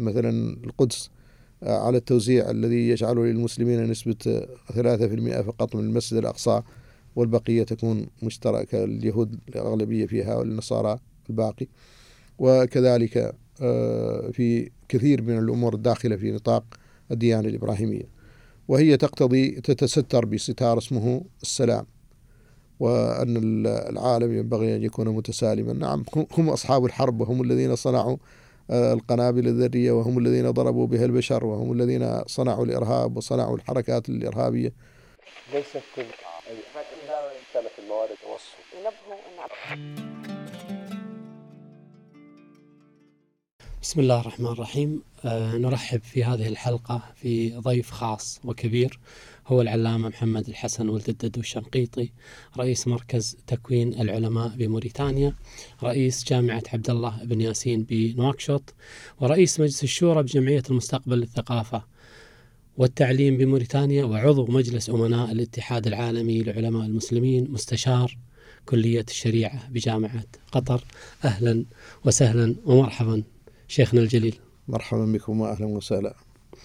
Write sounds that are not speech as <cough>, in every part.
مثلا القدس على التوزيع الذي يجعل للمسلمين نسبة 3% فقط من المسجد الأقصى والبقية تكون مشتركة اليهود الأغلبية فيها والنصارى الباقي. وكذلك آه، في كثير من الأمور الداخلة في نطاق الديانة الإبراهيمية. وهي تقتضي تتستر بستار اسمه السلام. وأن العالم ينبغي أن يكون متسالما. نعم هم أصحاب الحرب وهم الذين صنعوا آه، القنابل الذرية وهم الذين ضربوا بها البشر وهم الذين صنعوا الإرهاب وصنعوا الحركات الإرهابية. ليست كل الموارد بسم الله الرحمن الرحيم. أه نرحب في هذه الحلقة في ضيف خاص وكبير هو العلامة محمد الحسن ولد الددو الشنقيطي رئيس مركز تكوين العلماء بموريتانيا رئيس جامعة عبد الله بن ياسين بنواكشوط ورئيس مجلس الشورى بجمعية المستقبل للثقافة والتعليم بموريتانيا وعضو مجلس أمناء الاتحاد العالمي لعلماء المسلمين مستشار كلية الشريعة بجامعة قطر. أهلا وسهلا ومرحبا شيخنا الجليل. مرحبا بكم واهلا وسهلا.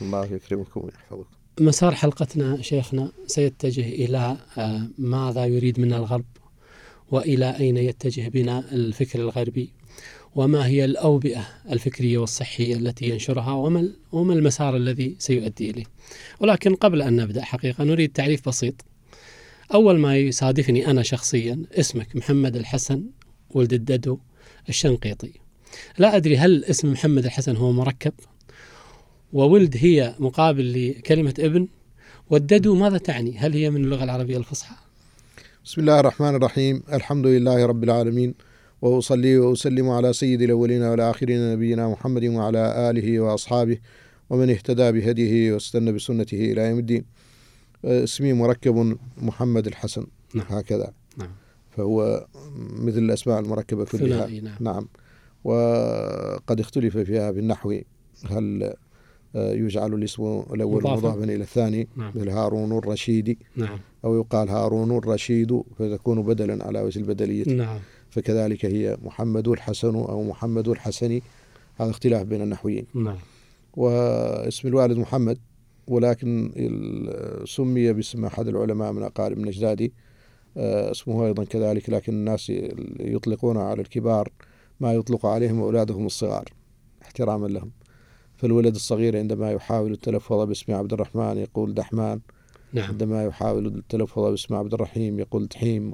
الله يكرمكم ويحفظكم. مسار حلقتنا شيخنا سيتجه إلى آه، ماذا يريد منا الغرب وإلى أين يتجه بنا الفكر الغربي وما هي الأوبئة الفكرية والصحية التي ينشرها وما وما المسار الذي سيؤدي إليه. ولكن قبل أن نبدأ حقيقة نريد تعريف بسيط. أول ما يصادفني أنا شخصيا اسمك محمد الحسن ولد الددو الشنقيطي. لا أدري هل اسم محمد الحسن هو مركب وولد هي مقابل لكلمة ابن والددو ماذا تعني؟ هل هي من اللغة العربية الفصحى؟ بسم الله الرحمن الرحيم. الحمد لله رب العالمين وأصلي وأسلم على سيد الأولين والآخرين نبينا محمد وعلى آله وأصحابه ومن اهتدى بهديه واستنى بسنته إلى يوم الدين. اسمي مركب محمد الحسن نعم. هكذا. نعم. فهو مثل الأسماء المركبة كلها نعم. نعم. وقد اختلف فيها بالنحو هل يجعل الاسم الأول مضافا إلى الثاني نعم. مثل هارون الرشيد نعم. أو يقال هارون الرشيد فتكون بدلا على وجه البدلية نعم. فكذلك هي محمد الحسن أو محمد الحسني هذا اختلاف بين النحويين نعم. واسم الوالد محمد ولكن سمي باسم أحد العلماء من أقارب نجدادي آه، اسمه أيضا كذلك لكن الناس يطلقون على الكبار ما يطلق عليهم أولادهم الصغار احتراما لهم فالولد الصغير عندما يحاول التلفظ باسم عبد الرحمن يقول دحمان. نعم. عندما يحاول التلفظ باسم عبد الرحيم يقول دحيم.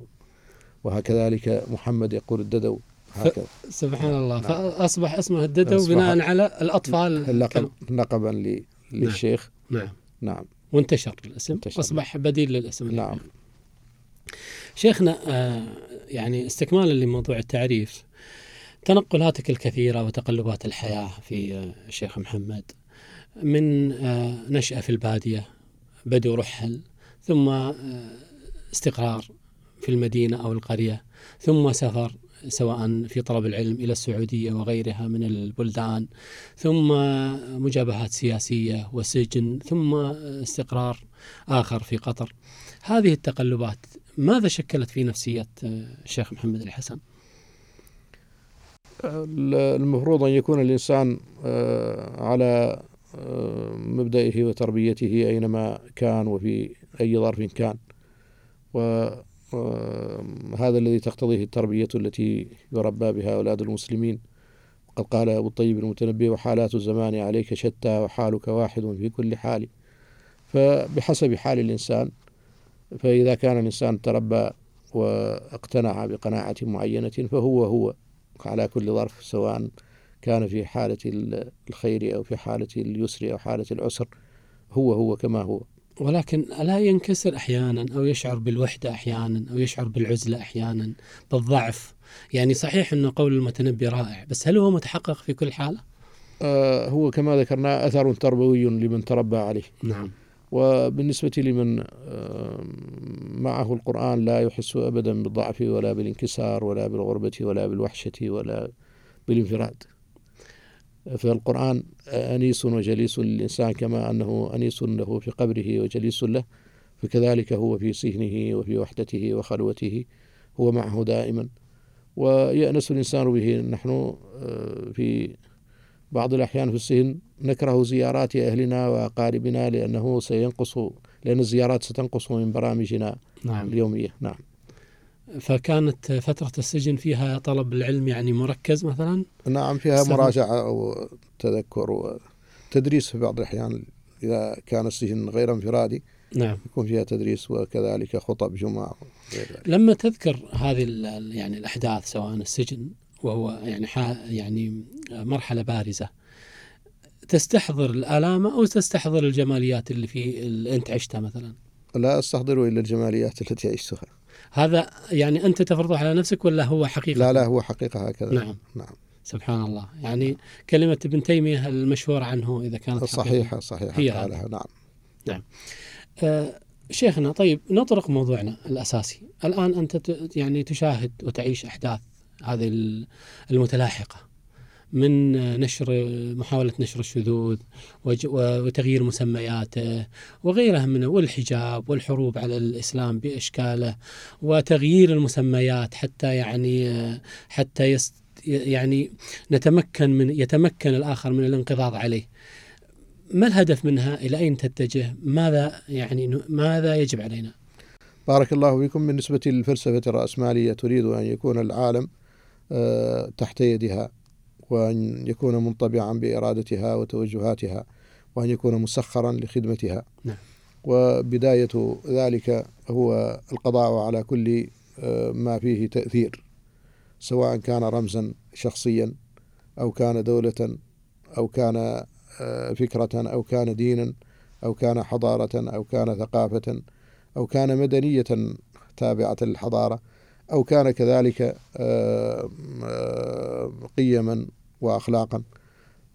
وهكذلك محمد يقول الددو. هكذا. سبحان الله. نعم. فأصبح اسمه الددو بناء على الأطفال. لقب نقبا نعم. للشيخ. نعم. نعم. وانتشر الاسم. انتشر. أصبح بديل للاسم. نعم. شيخنا آه يعني استكمالا لموضوع التعريف. تنقلاتك الكثيرة وتقلبات الحياة في الشيخ محمد من آه، نشأة في البادية بدو رحل ثم آه، استقرار في المدينة أو القرية ثم سفر سواء في طلب العلم إلى السعودية وغيرها من البلدان ثم مجابهات سياسية وسجن ثم استقرار آخر في قطر هذه التقلبات ماذا شكلت في نفسية آه، الشيخ محمد الحسن؟ المفروض أن يكون الإنسان آه، على آه، مبدئه وتربيته أينما كان وفي أي ظرف كان. وهذا آه، الذي تقتضيه التربية التي يربى بها أولاد المسلمين. قد قال أبو الطيب المتنبي وحالات الزمان عليك شتى وحالك واحد في كل حال. فبحسب حال الإنسان فإذا كان الإنسان تربى وأقتنع بقناعة معينة فهو هو. على كل ظرف سواء كان في حالة الخير أو في حالة اليسر أو حالة العسر هو هو كما هو. ولكن ألا ينكسر أحيانا أو يشعر بالوحدة أحيانا أو يشعر بالعزلة أحيانا بالضعف؟ يعني صحيح أن قول المتنبي رائع بس هل هو متحقق في كل حالة؟ آه هو كما ذكرنا أثر تربوي لمن تربى عليه. نعم. وبالنسبة لمن معه القرآن لا يحس أبدا بالضعف ولا بالانكسار ولا بالغربة ولا بالوحشة ولا بالانفراد. فالقرآن أنيس وجليس للإنسان كما أنه أنيس له في قبره وجليس له فكذلك هو في سهنه وفي وحدته وخلوته هو معه دائما. ويأنس الإنسان به نحن آه، في بعض الأحيان في السهن نكره زيارات أهلنا وأقاربنا لأنه سينقص لأن الزيارات ستنقص من برامجنا نعم. اليومية. نعم. فكانت فترة السجن فيها طلب العلم يعني مركز مثلا؟ نعم فيها مراجعة وتذكر وتدريس في بعض الأحيان إذا كان السجن غير انفرادي. نعم. يكون فيها تدريس وكذلك خطب جمعة لما تذكر هذه يعني الأحداث سواء السجن وهو يعني يعني مرحلة بارزة. تستحضر الآلام أو تستحضر الجماليات اللي في اللي أنت عشتها مثلا؟ لا أستحضر إلا الجماليات التي عشتها. هذا يعني أنت تفرضه على نفسك ولا هو حقيقة؟ لا لا هو حقيقة هكذا. نعم. نعم. سبحان الله. يعني كلمة ابن تيمية المشهور عنه إذا كانت صحيحة صحيحة هي قالها نعم. نعم. آه شيخنا طيب نطرق موضوعنا الأساسي. الآن أنت يعني تشاهد وتعيش أحداث. هذه المتلاحقة. من نشر محاولة نشر الشذوذ وتغيير مسمياته وغيرها من والحجاب والحروب على الإسلام بإشكاله وتغيير المسميات حتى يعني حتى يست يعني نتمكن من يتمكن الآخر من الانقضاض عليه. ما الهدف منها؟ إلى أين تتجه؟ ماذا يعني ماذا يجب علينا؟ بارك الله فيكم. بالنسبة للفلسفة الرأسمالية تريد أن يكون العالم تحت يدها وأن يكون منطبعا بإرادتها وتوجهاتها وأن يكون مسخرا لخدمتها نعم. وبداية ذلك هو القضاء على كل آه، ما فيه تأثير سواء كان رمزا شخصيا أو كان دولة أو كان آه، فكرة أو كان دينا أو كان حضارة أو كان ثقافة أو كان مدنية تابعة للحضارة أو كان كذلك آه، قيما وأخلاقا.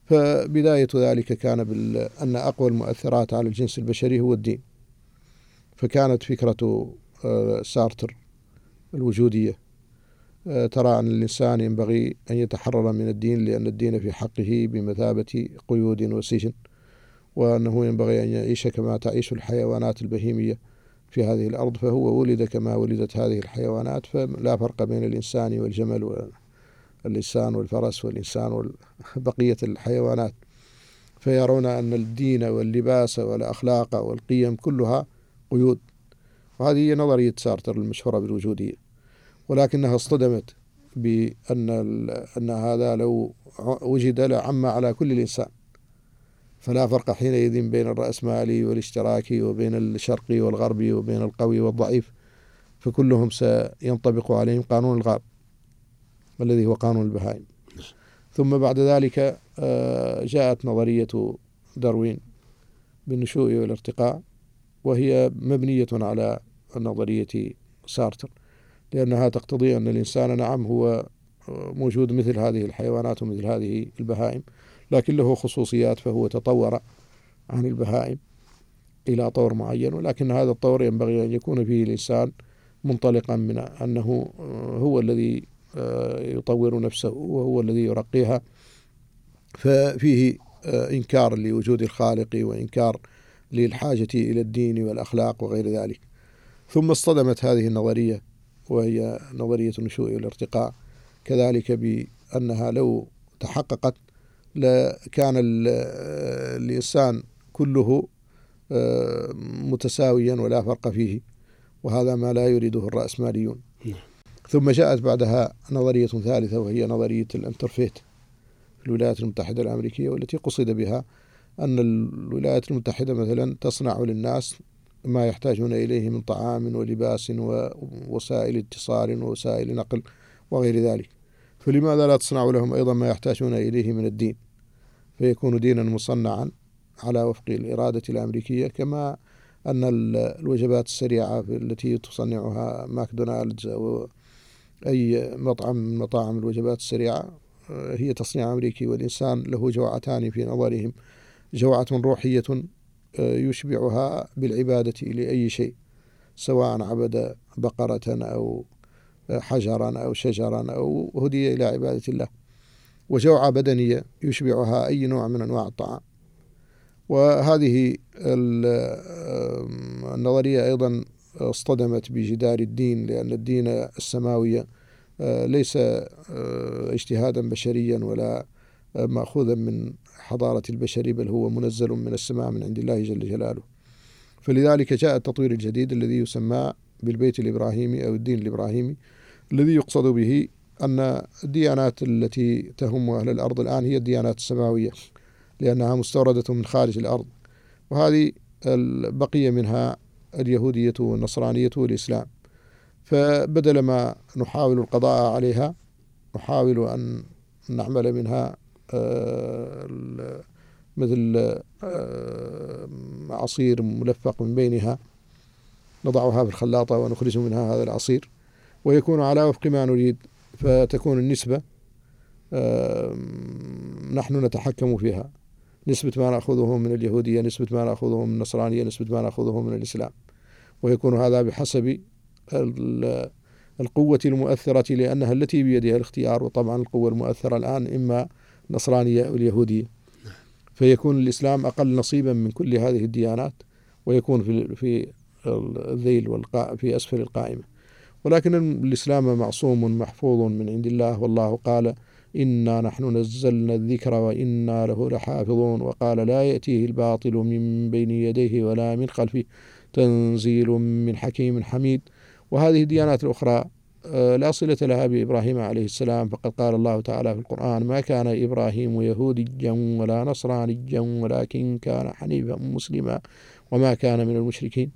فبداية ذلك كان أن أقوى المؤثرات على الجنس البشري هو الدين. فكانت فكرة آه، سارتر الوجودية. آه، ترى أن الإنسان ينبغي أن يتحرر من الدين لأن الدين في حقه بمثابة قيود وسجن وأنه ينبغي أن يعيش كما تعيش الحيوانات البهيمية. في هذه الأرض فهو ولد كما ولدت هذه الحيوانات فلا فرق بين الإنسان والجمل والإنسان والفرس والإنسان وبقية الحيوانات. فيرون أن الدين واللباس والأخلاق والقيم كلها قيود. وهذه هي نظرية سارتر المشهورة بالوجودية. ولكنها اصطدمت بأن أن هذا لو وجد لعم على كل الإنسان. فلا فرق حينئذ بين الرأسمالي والاشتراكي وبين الشرقي والغربي وبين القوي والضعيف فكلهم سينطبق عليهم قانون الغاب الذي هو قانون البهائم. ثم بعد ذلك آه، جاءت نظرية داروين بالنشوء والارتقاء وهي مبنية على نظرية سارتر لأنها تقتضي أن الإنسان نعم هو موجود مثل هذه الحيوانات ومثل هذه البهائم. لكن له خصوصيات فهو تطور عن البهائم إلى طور معين ولكن هذا الطور ينبغي أن يكون فيه الإنسان منطلقا من أنه هو الذي يطور نفسه وهو الذي يرقيها. ففيه إنكار لوجود الخالق وإنكار للحاجة إلى الدين والأخلاق وغير ذلك. ثم اصطدمت هذه النظرية وهي نظرية النشوء والارتقاء كذلك بأنها لو تحققت لكان الإنسان كله آه، متساويا ولا فرق فيه وهذا ما لا يريده الرأسماليون. نعم. ثم جاءت بعدها نظرية ثالثة وهي نظرية الانترفيت في الولايات المتحدة الأمريكية والتي قصد بها أن الولايات المتحدة مثلا تصنع للناس ما يحتاجون إليه من طعام ولباس ووسائل اتصال ووسائل نقل وغير ذلك. فلماذا لا تصنع لهم أيضا ما يحتاجون إليه من الدين؟ فيكون دينا مصنعا على وفق الإرادة الأمريكية كما أن الوجبات السريعة التي تصنعها ماكدونالدز أو أي مطعم من مطاعم الوجبات السريعة آه، هي تصنيع أمريكي والإنسان له جوعتان في نظرهم جوعة روحية آه، يشبعها بالعبادة لأي شيء سواء عبد بقرة أو حجرا أو شجرا أو هدي إلى عبادة الله. وجوعة بدنية يشبعها أي نوع من أنواع الطعام. وهذه النظرية أيضا اصطدمت بجدار الدين لأن الدين السماوي آه، ليس آه، اجتهادا بشريا ولا مأخوذا من حضارة البشر بل هو منزل من السماء من عند الله جل جلاله. فلذلك جاء التطوير الجديد الذي يسمى بالبيت الإبراهيمي أو الدين الإبراهيمي الذي يقصد به أن الديانات التي تهم أهل الأرض الآن هي الديانات السماوية لأنها مستوردة من خارج الأرض. وهذه البقية منها اليهودية والنصرانية والإسلام. فبدل ما نحاول القضاء عليها نحاول أن نعمل منها آه، مثل آه، عصير ملفق من بينها. نضعها في الخلاطة ونخرج منها هذا العصير. ويكون على وفق ما نريد. فتكون النسبة نحن نتحكم فيها. نسبة ما نأخذه من اليهودية نسبة ما نأخذه من النصرانية نسبة ما نأخذه من الإسلام. ويكون هذا بحسب القوة المؤثرة لأنها التي بيدها الاختيار وطبعا القوة المؤثرة الآن إما النصرانية أو اليهودية. فيكون الإسلام أقل نصيبا من كل هذه الديانات ويكون في في الذيل والقاء في أسفل القائمة. ولكن الإسلام معصوم محفوظ من عند الله والله قال إنا نحن نزلنا الذكر وإنا له لحافظون وقال لا يأتيه الباطل من بين يديه ولا من خلفه تنزيل من حكيم حميد. وهذه الديانات الأخرى آه، لا صلة لها بإبراهيم عليه السلام فقد قال الله تعالى في القرآن ما كان إبراهيم يهوديا ولا نصرانيا ولكن كان حنيفا مسلما وما كان من المشركين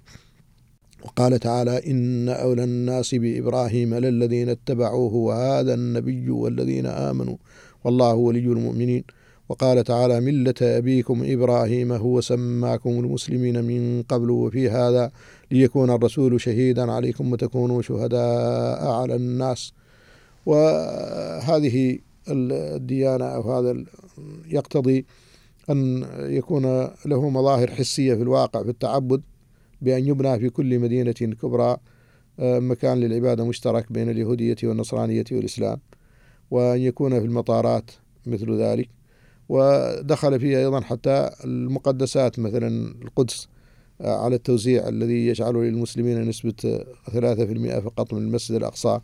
وقال تعالى إن أولى الناس بإبراهيم للذين اتبعوه وهذا النبي والذين آمنوا والله ولي المؤمنين. وقال تعالى ملة أبيكم إبراهيم هو سماكم المسلمين من قبل وفي هذا ليكون الرسول شهيدا عليكم وتكونوا شهداء على الناس. وهذه الديانة أو هذا يقتضي أن يكون له مظاهر حسية في الواقع في التعبد. بأن يبنى في كل مدينة كبرى آه، مكان للعبادة مشترك بين اليهودية والنصرانية والإسلام وأن يكون في المطارات مثل ذلك. ودخل فيه أيضا حتى المقدسات مثلا القدس آه، على التوزيع الذي يجعل للمسلمين نسبة 3% فقط من المسجد الأقصى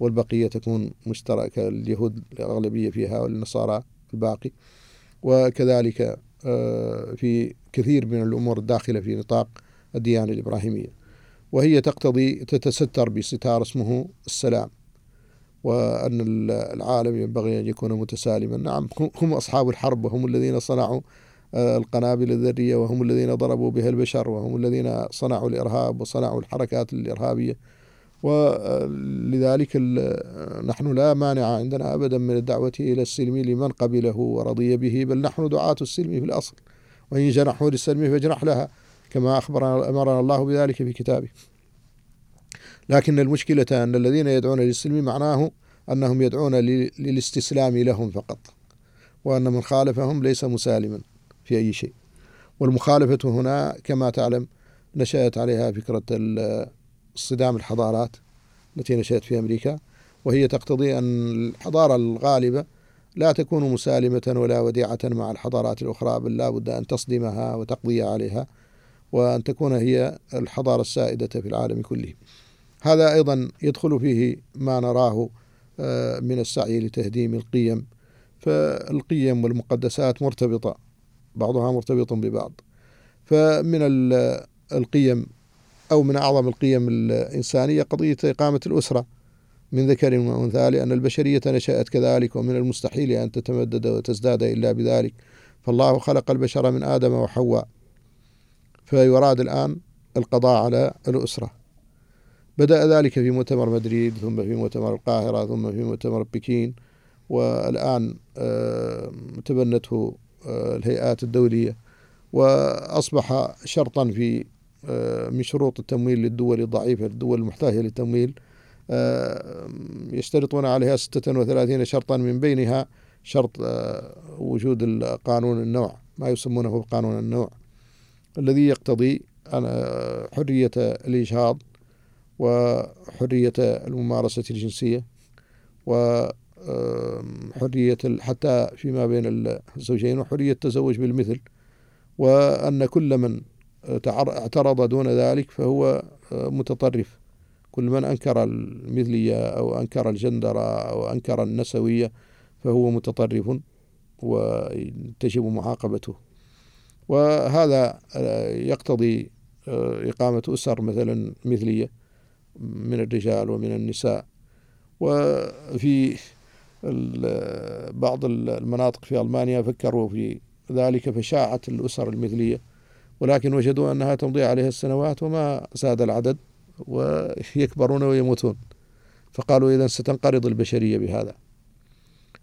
والبقية تكون مشتركة اليهود الأغلبية فيها والنصارى الباقي. وكذلك آه، في كثير من الأمور الداخلة في نطاق الديانة الإبراهيمية. وهي تقتضي تتستر بستار اسمه السلام. وأن العالم ينبغي أن يكون متسالما. نعم هم أصحاب الحرب وهم الذين صنعوا آه، القنابل الذرية وهم الذين ضربوا بها البشر وهم الذين صنعوا الإرهاب وصنعوا الحركات الإرهابية. ولذلك نحن لا مانع عندنا أبدا من الدعوة إلى السلم لمن قبله ورضي به بل نحن دعاة السلم في الأصل. وإن جنحوا للسلم فاجنح لها. كما أخبرنا أمرنا الله بذلك في كتابه. لكن المشكلة أن الذين يدعون للسلم معناه أنهم يدعون للاستسلام لهم فقط وأن من خالفهم ليس مسالما في أي شيء. والمخالفة هنا كما تعلم نشأت عليها فكرة اصطدام الحضارات التي نشأت في أمريكا وهي تقتضي أن الحضارة الغالبة لا تكون مسالمة ولا وديعة مع الحضارات الأخرى بل لا بد أن تصدمها وتقضي عليها. وأن تكون هي الحضارة السائدة في العالم كله. هذا أيضا يدخل فيه ما نراه آه، من السعي لتهديم القيم. فالقيم والمقدسات مرتبطة بعضها مرتبط ببعض. فمن القيم أو من أعظم القيم الإنسانية قضية إقامة الأسرة. من ذكر وأنثى لأن البشرية نشأت كذلك ومن المستحيل أن تتمدد وتزداد إلا بذلك. فالله خلق البشر من آدم وحواء. فيراد الآن القضاء على الأسرة. بدأ ذلك في مؤتمر مدريد ثم في مؤتمر القاهرة ثم في مؤتمر بكين والآن آه، تبنته آه، الهيئات الدولية وأصبح شرطا في آه، من شروط التمويل للدول الضعيفة الدول المحتاجة للتمويل. يشترطون عليها 36 شرطا من بينها شرط وجود قانون النوع ما يسمونه قانون النوع. الذي يقتضي حرية الإجهاض وحرية الممارسة الجنسية وحرية حتى فيما بين الزوجين وحرية التزوج بالمثل وأن كل من اعترض دون ذلك فهو متطرف. كل من أنكر المثلية أو أنكر الجندرة أو أنكر النسوية فهو متطرف وتجب معاقبته. وهذا يقتضي إقامة أسر مثلا مثلية من الرجال ومن النساء. وفي بعض المناطق في ألمانيا فكروا في ذلك فشاعت الأسر المثلية. ولكن وجدوا أنها تمضي عليها السنوات وما زاد العدد ويكبرون ويموتون. فقالوا إذا ستنقرض البشرية بهذا.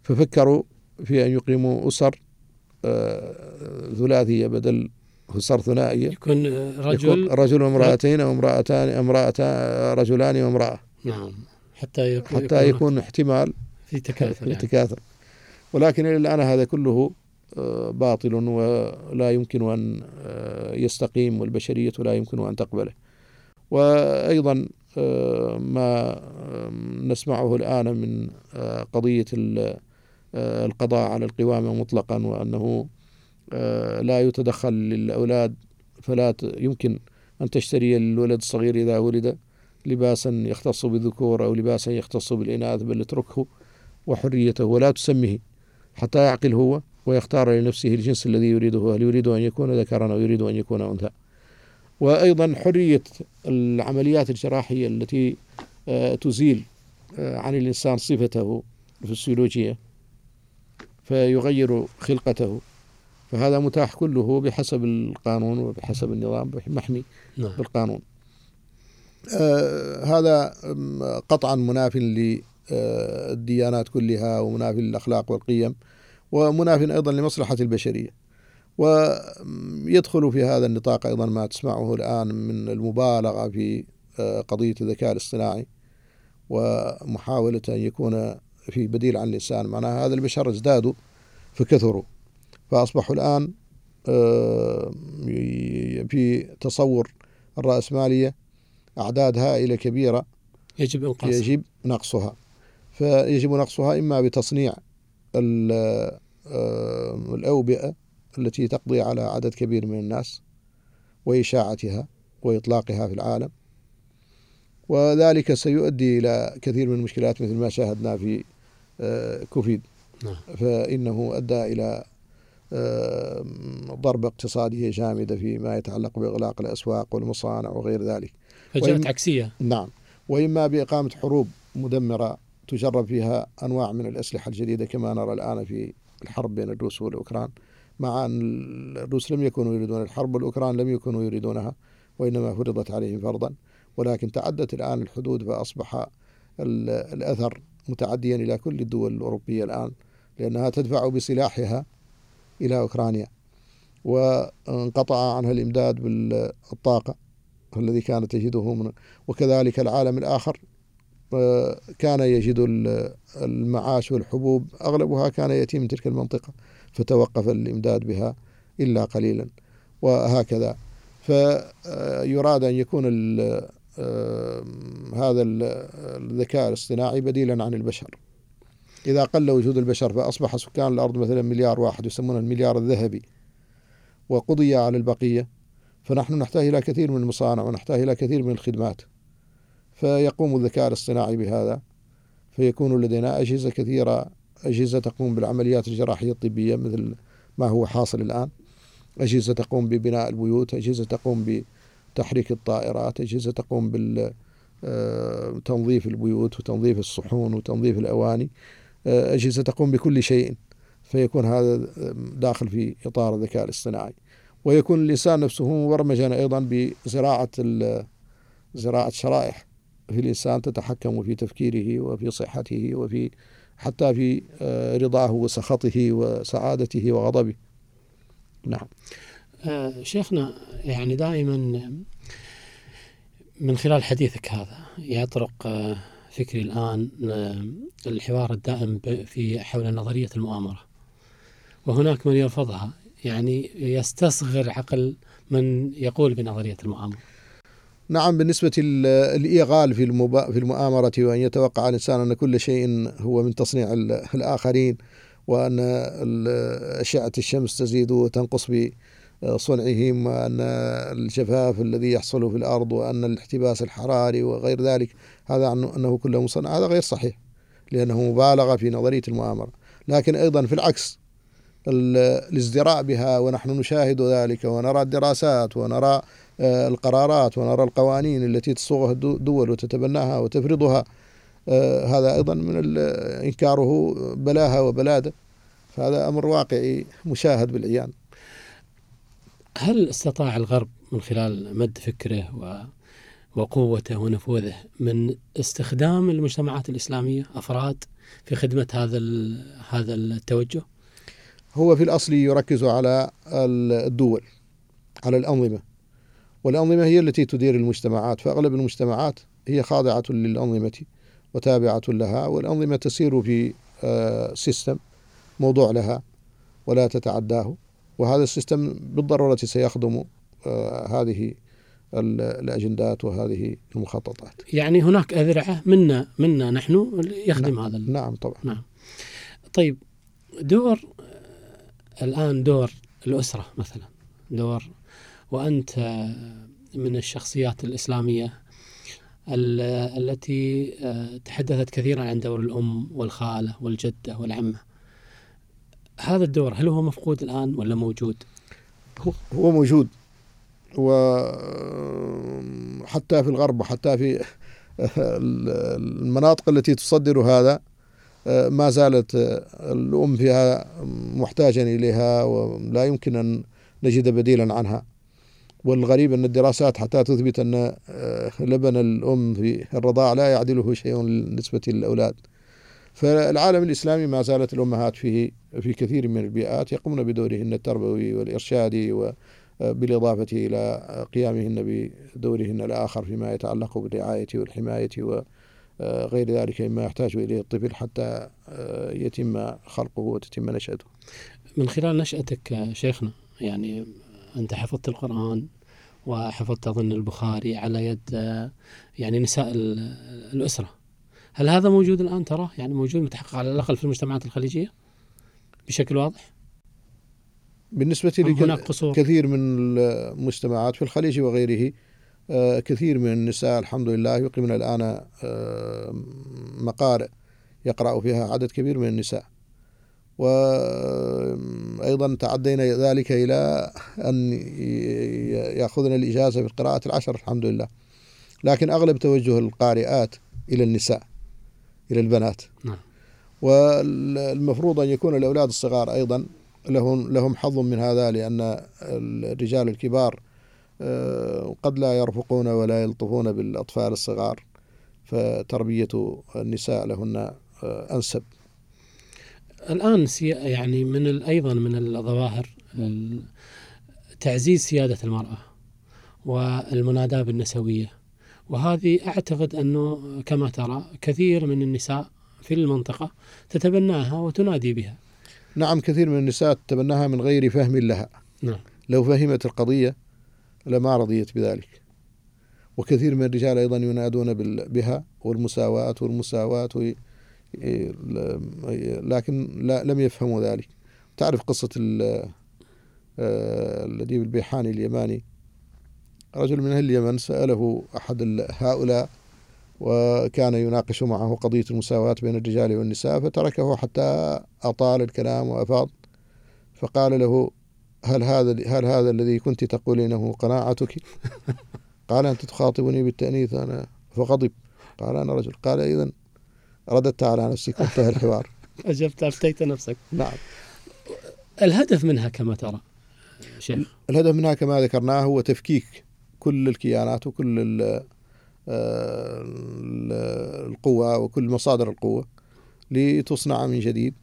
ففكروا في أن يقيموا أسر آه، ثلاثية بدل أسر ثنائية. يكون رجل يكون رجل وامرأتين أو امرأتان امرأتان رجلان وامرأة. نعم. حتى يكون حتى يكون احتمال في تكاثر في تكاثر ولكن إلى الآن هذا كله آه، باطل ولا يمكن أن آه، يستقيم والبشرية لا يمكن أن تقبله. وأيضا آه، ما نسمعه الآن من قضية القضاء على القوامة مطلقا وأنه لا يتدخل للأولاد فلا يمكن أن تشتري الولد الصغير إذا ولد لباسا يختص بالذكور أو لباسا يختص بالإناث بل اتركه وحريته ولا تسمه حتى يعقل هو ويختار لنفسه الجنس الذي يريده هل يريد أن يكون ذكرا أو يريد أن يكون أنثى. وأيضا حرية العمليات الجراحية التي آه، تزيل آه، عن الإنسان صفته الفسيولوجية فيغير خلقته. فهذا متاح كله بحسب القانون وبحسب النظام محمي نعم. بالقانون. آه هذا قطعا مناف للديانات كلها ومناف للأخلاق والقيم ومناف أيضا لمصلحة البشرية. ويدخل في هذا النطاق أيضا ما تسمعه الآن من المبالغة في آه، قضية الذكاء الاصطناعي ومحاولة أن يكون في بديل عن الإنسان معناها هذا البشر ازدادوا فكثروا. فأصبحوا الآن آه، في تصور الرأسمالية أعداد هائلة كبيرة يجب إنقاصها. يجب نقصها. فيجب نقصها إما بتصنيع آه، الأوبئة التي تقضي على عدد كبير من الناس وإشاعتها وإطلاقها في العالم. وذلك سيؤدي إلى كثير من المشكلات مثل ما شاهدنا في كوفيد. نعم. فإنه أدى إلى ضربة اقتصادية جامدة فيما يتعلق بإغلاق الأسواق والمصانع وغير ذلك. فجاءت عكسية. نعم. وإما بإقامة حروب مدمرة تجرب فيها أنواع من الأسلحة الجديدة كما نرى الآن في الحرب بين الروس والأوكران مع أن الروس لم يكونوا يريدون الحرب والأوكران لم يكونوا يريدونها وإنما فرضت عليهم فرضا. ولكن تعدت الآن الحدود فأصبح الأثر متعديا إلى كل الدول الأوروبية الآن لأنها تدفع بسلاحها إلى أوكرانيا وانقطع عنها الإمداد بالطاقة الذي كانت تجده من وكذلك العالم الآخر آه، كان يجد المعاش والحبوب أغلبها كان يأتي من تلك المنطقة فتوقف الإمداد بها إلا قليلا وهكذا. فيراد أن يكون هذا الذكاء الاصطناعي بديلا عن البشر. إذا قل وجود البشر فأصبح سكان الأرض مثلا مليار واحد يسمونه المليار الذهبي وقضي على البقية. فنحن نحتاج إلى كثير من المصانع ونحتاج إلى كثير من الخدمات. فيقوم الذكاء الاصطناعي بهذا. فيكون لدينا أجهزة كثيرة أجهزة تقوم بالعمليات الجراحية الطبية مثل ما هو حاصل الآن. أجهزة تقوم ببناء البيوت أجهزة تقوم بتحريك الطائرات أجهزة تقوم بتنظيف البيوت وتنظيف الصحون وتنظيف الأواني. أجهزة تقوم بكل شيء فيكون هذا داخل في إطار الذكاء الاصطناعي. ويكون الإنسان نفسه مبرمجا أيضا بزراعة زراعة شرائح. في الإنسان تتحكم في تفكيره وفي صحته وفي حتى في آه، رضاه وسخطه وسعادته وغضبه. نعم. آه شيخنا يعني دائما من خلال حديثك هذا يطرق آه، فكري الآن آه، الحوار الدائم في حول نظرية المؤامرة. وهناك من يرفضها يعني يستصغر عقل من يقول بنظرية المؤامرة. نعم بالنسبة الإيغال في في المؤامرة وأن يتوقع الإنسان أن كل شيء هو من تصنيع الآخرين وأن أشعة الشمس تزيد وتنقص بصنعهم وأن الجفاف الذي يحصل في الأرض وأن الاحتباس الحراري وغير ذلك هذا أنه كله مصنع. هذا غير صحيح لأنه مبالغة في نظرية المؤامرة. لكن أيضا في العكس الازدراء بها ونحن نشاهد ذلك ونرى الدراسات ونرى آه، القرارات ونرى القوانين التي تصوغها الدول وتتبناها وتفرضها آه، هذا أيضا من إنكاره بلاها وبلاده. فهذا أمر واقعي مشاهد بالعيان. هل استطاع الغرب من خلال مد فكره و وقوته ونفوذه من استخدام المجتمعات الإسلامية أفراد في خدمة هذا هذا التوجه؟ هو في الأصل يركز على الدول على الأنظمة والأنظمة هي التي تدير المجتمعات فأغلب المجتمعات هي خاضعة للأنظمة وتابعة لها والأنظمة تسير في system آه، موضوع لها ولا تتعداه وهذا ال system بالضرورة سيخدم آه، هذه الأجندات وهذه المخططات. يعني هناك اذرعه منا منا نحن يخدم نعم هذا نعم طبعا. نعم. طيب دور الآن دور الأسرة مثلا دور وأنت من الشخصيات الإسلامية التي تحدثت كثيرا عن دور الأم والخالة والجدة والعمة. هذا الدور هل هو مفقود الآن ولا موجود؟ هو موجود. وحتى في الغرب وحتى في المناطق التي تصدر هذا ما زالت الأم فيها محتاجا إليها ولا يمكن أن نجد بديلا عنها. والغريب أن الدراسات حتى تثبت أن لبن الأم في الرضاع لا يعدله شيء بالنسبة للأولاد فالعالم الإسلامي ما زالت الأمهات فيه في كثير من البيئات يقومن بدورهن التربوي والإرشادي بالإضافة إلى قيامهن بدورهن الآخر فيما يتعلق بالرعاية والحماية وغير ذلك مما يحتاج إليه الطفل حتى يتم خلقه وتتم نشأته. من خلال نشأتك شيخنا يعني أنت حفظت القرآن وحفظت أظن البخاري على يد يعني نساء الأسرة. هل هذا موجود الآن؟ ترى يعني موجود متحقق على الأقل في المجتمعات الخليجية بشكل واضح؟ بالنسبة لكثير من المجتمعات في الخليج وغيره آه، كثير من النساء الحمد لله يقيمن الآن آه، مقارئ يقرأ فيها عدد كبير من النساء. وأيضا تعدينا ذلك إلى أن يأخذن الإجازة في القراءة العشر الحمد لله. لكن أغلب توجه القارئات إلى النساء. إلى البنات. نعم. والمفروض أن يكون الأولاد الصغار أيضا لهم لهم حظ من هذا لأن الرجال الكبار آه، قد لا يرفقون ولا يلطفون بالأطفال الصغار فتربية النساء لهن آه، أنسب. الآن يعني من أيضا من الظواهر تعزيز سيادة المرأة والمناداة بالنسوية. وهذه أعتقد أنه كما ترى كثير من النساء في المنطقة تتبناها وتنادي بها. نعم كثير من النساء تتبناها من غير فهم لها. نعم. لو فهمت القضية لما رضيت بذلك. وكثير من الرجال أيضا ينادون بها والمساواة والمساواة لكن لا لم يفهموا ذلك. تعرف قصة آه، الأديب البيحاني اليماني؟ رجل من أهل اليمن سأله أحد هؤلاء وكان يناقش معه قضية المساواة بين الرجال والنساء فتركه حتى أطال الكلام وأفاض. فقال له هل هذا هل هذا الذي كنت تقولينه قناعتك؟ <laughs> قال أنت تخاطبني بالتأنيث أنا فغضب. قال أنا رجل. قال إذا رددت على نفسك وانتهى <laughs> الحوار. أجبت أفتيت نفسك. نعم. الهدف منها كما ترى شيخ. الهدف منها كما ذكرناه هو تفكيك. كل الكيانات وكل آه، القوة وكل مصادر القوة لتصنع من جديد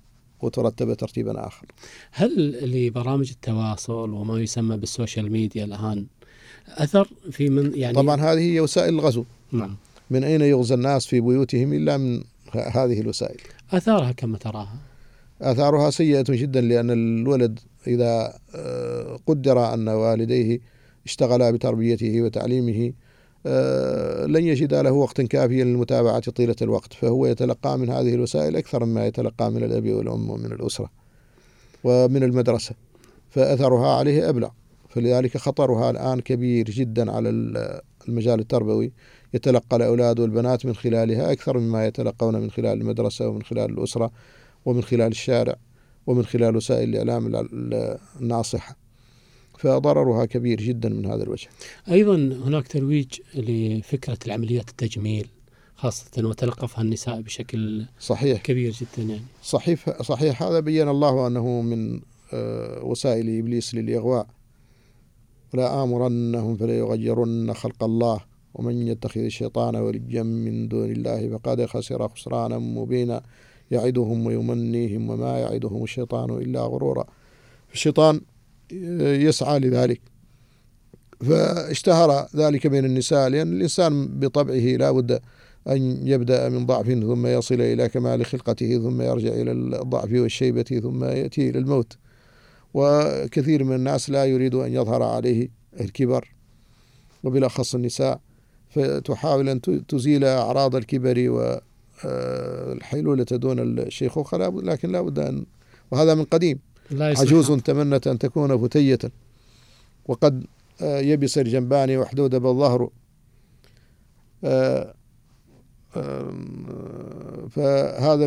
وترتب ترتيبا آخر. هل لبرامج التواصل وما يسمى بالسوشيال ميديا الآن أثر في من يعني طبعا هذه هي وسائل الغزو. نعم. من أين يغزى الناس في بيوتهم إلا من هذه الوسائل؟ أثارها كما تراها. آثارها سيئة جدا لأن الولد إذا آه، قدر أن والديه اشتغلا بتربيته وتعليمه آه، لن يجد له وقتا كافيا للمتابعة طيلة الوقت فهو يتلقى من هذه الوسائل أكثر مما يتلقى من الأب والأم ومن الأسرة ومن المدرسة فأثرها عليه أبلغ فلذلك خطرها الآن كبير جدا على المجال التربوي يتلقى الأولاد والبنات من خلالها أكثر مما يتلقون من خلال المدرسة ومن خلال الأسرة ومن خلال الشارع ومن خلال وسائل الإعلام الناصحة. فضررها كبير جدا من هذا الوجه. أيضا هناك ترويج لفكرة العمليات التجميل خاصة وتلقفها النساء بشكل صحيح. كبير جدا يعني. صحيح صحيح. هذا بين الله أنه من آه، وسائل إبليس للإغواء. ولا آمرنهم فليغيرن خلق الله ومن يتخذ الشيطان وليا من دون الله فقد خسر خسرانا مبينا. يعدهم ويمنيهم وما يعدهم الشيطان إلا غرورا. الشيطان يسعى لذلك. فاشتهر ذلك بين النساء لأن الإنسان بطبعه لا بد أن يبدأ من ضعف ثم يصل إلى كمال خلقته ثم يرجع إلى الضعف والشيبة ثم يأتي إلى الموت. وكثير من الناس لا يريد أن يظهر عليه الكبر. وبالأخص النساء فتحاول أن تزيل أعراض الكبر والحيلولة دون الشيخوخة لكن لا بد أن وهذا من قديم. عجوز تمنت أن تكون فتية وقد يبس الجنبان وحدود بالظهر. فهذا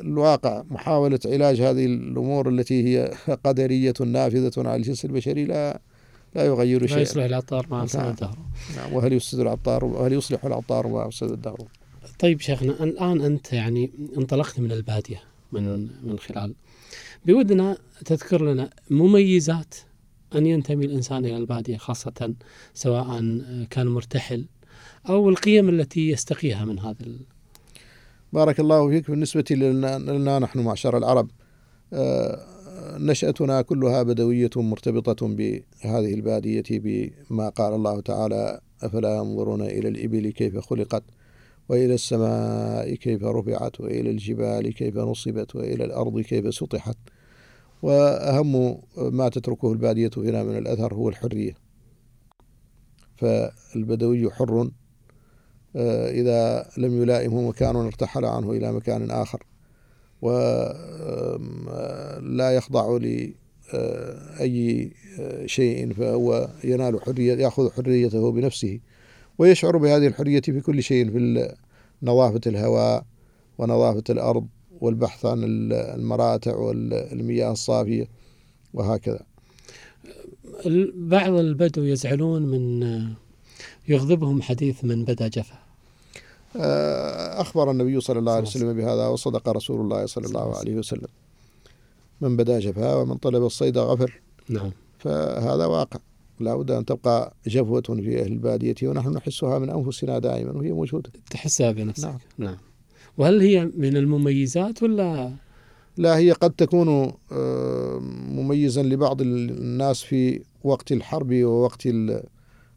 الواقع محاولة علاج هذه الأمور التي هي قدرية نافذة على الجنس البشري لا لا يغير شيئا. لا يصلح العطار ما أفسد الدهر. نعم. وهل يفسد العطار وهل يصلح العطار ما أفسد الدهر؟ طيب شيخنا الآن أنت يعني انطلقت من البادية من من خلال بودنا تذكر لنا مميزات أن ينتمي الإنسان إلى البادية خاصة سواء كان مرتحل أو القيم التي يستقيها من هذا ال... بارك الله فيك. بالنسبة لنا نحن معشر العرب آه، نشأتنا كلها بدوية مرتبطة بهذه البادية بما قال الله تعالى أفلا ينظرون إلى الإبل كيف خلقت؟ وإلى السماء كيف رفعت وإلى الجبال كيف نصبت وإلى الأرض كيف سطحت. وأهم ما تتركه البادية هنا من الأثر هو الحرية. فالبدوي حر آه، إذا لم يلائمه مكان ارتحل عنه إلى مكان آخر. ولا يخضع لأي آه، شيء فهو ينال حرية يأخذ حريته بنفسه. ويشعر بهذه الحرية في كل شيء في نظافة الهواء ونظافة الأرض والبحث عن المراتع والمياه الصافية وهكذا. بعض البدو يزعلون من يغضبهم حديث من بدا جفا. آه، أخبر النبي صلى الله عليه وسلم بهذا وصدق رسول الله صلى الله عليه وسلم. من بدا جفا ومن طلب الصيد غفر. نعم. فهذا واقع. لا بد أن تبقى جفوة في أهل البادية ونحن نحسها من أنفسنا دائما وهي موجودة. تحسها بنفسك. نعم, نعم. وهل هي من المميزات ولا؟ لا هي قد تكون آه، مميزا لبعض الناس في وقت الحرب ووقت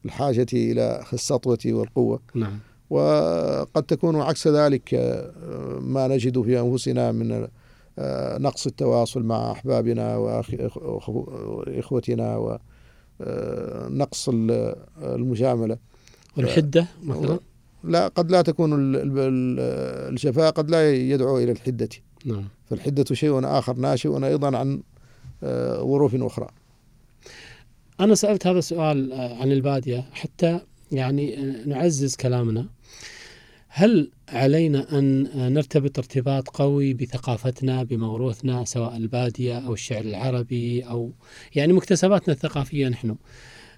الحاجة إلى السطوة والقوة. نعم. وقد تكون عكس ذلك آه، ما نجد في أنفسنا من آه، نقص التواصل مع أحبابنا وإخوتنا ونقص المجاملة. والحدة مثلا؟ لا قد لا تكون الشفاء قد لا يدعو إلى الحدة. نعم. فالحدة شيء آخر ناشئ أيضا عن آه، ظروف أخرى. أنا سألت هذا السؤال آه، عن البادية حتى يعني آه، نعزز كلامنا. هل علينا أن نرتبط ارتباط قوي بثقافتنا بموروثنا سواء البادية أو الشعر العربي أو يعني مكتسباتنا الثقافية نحن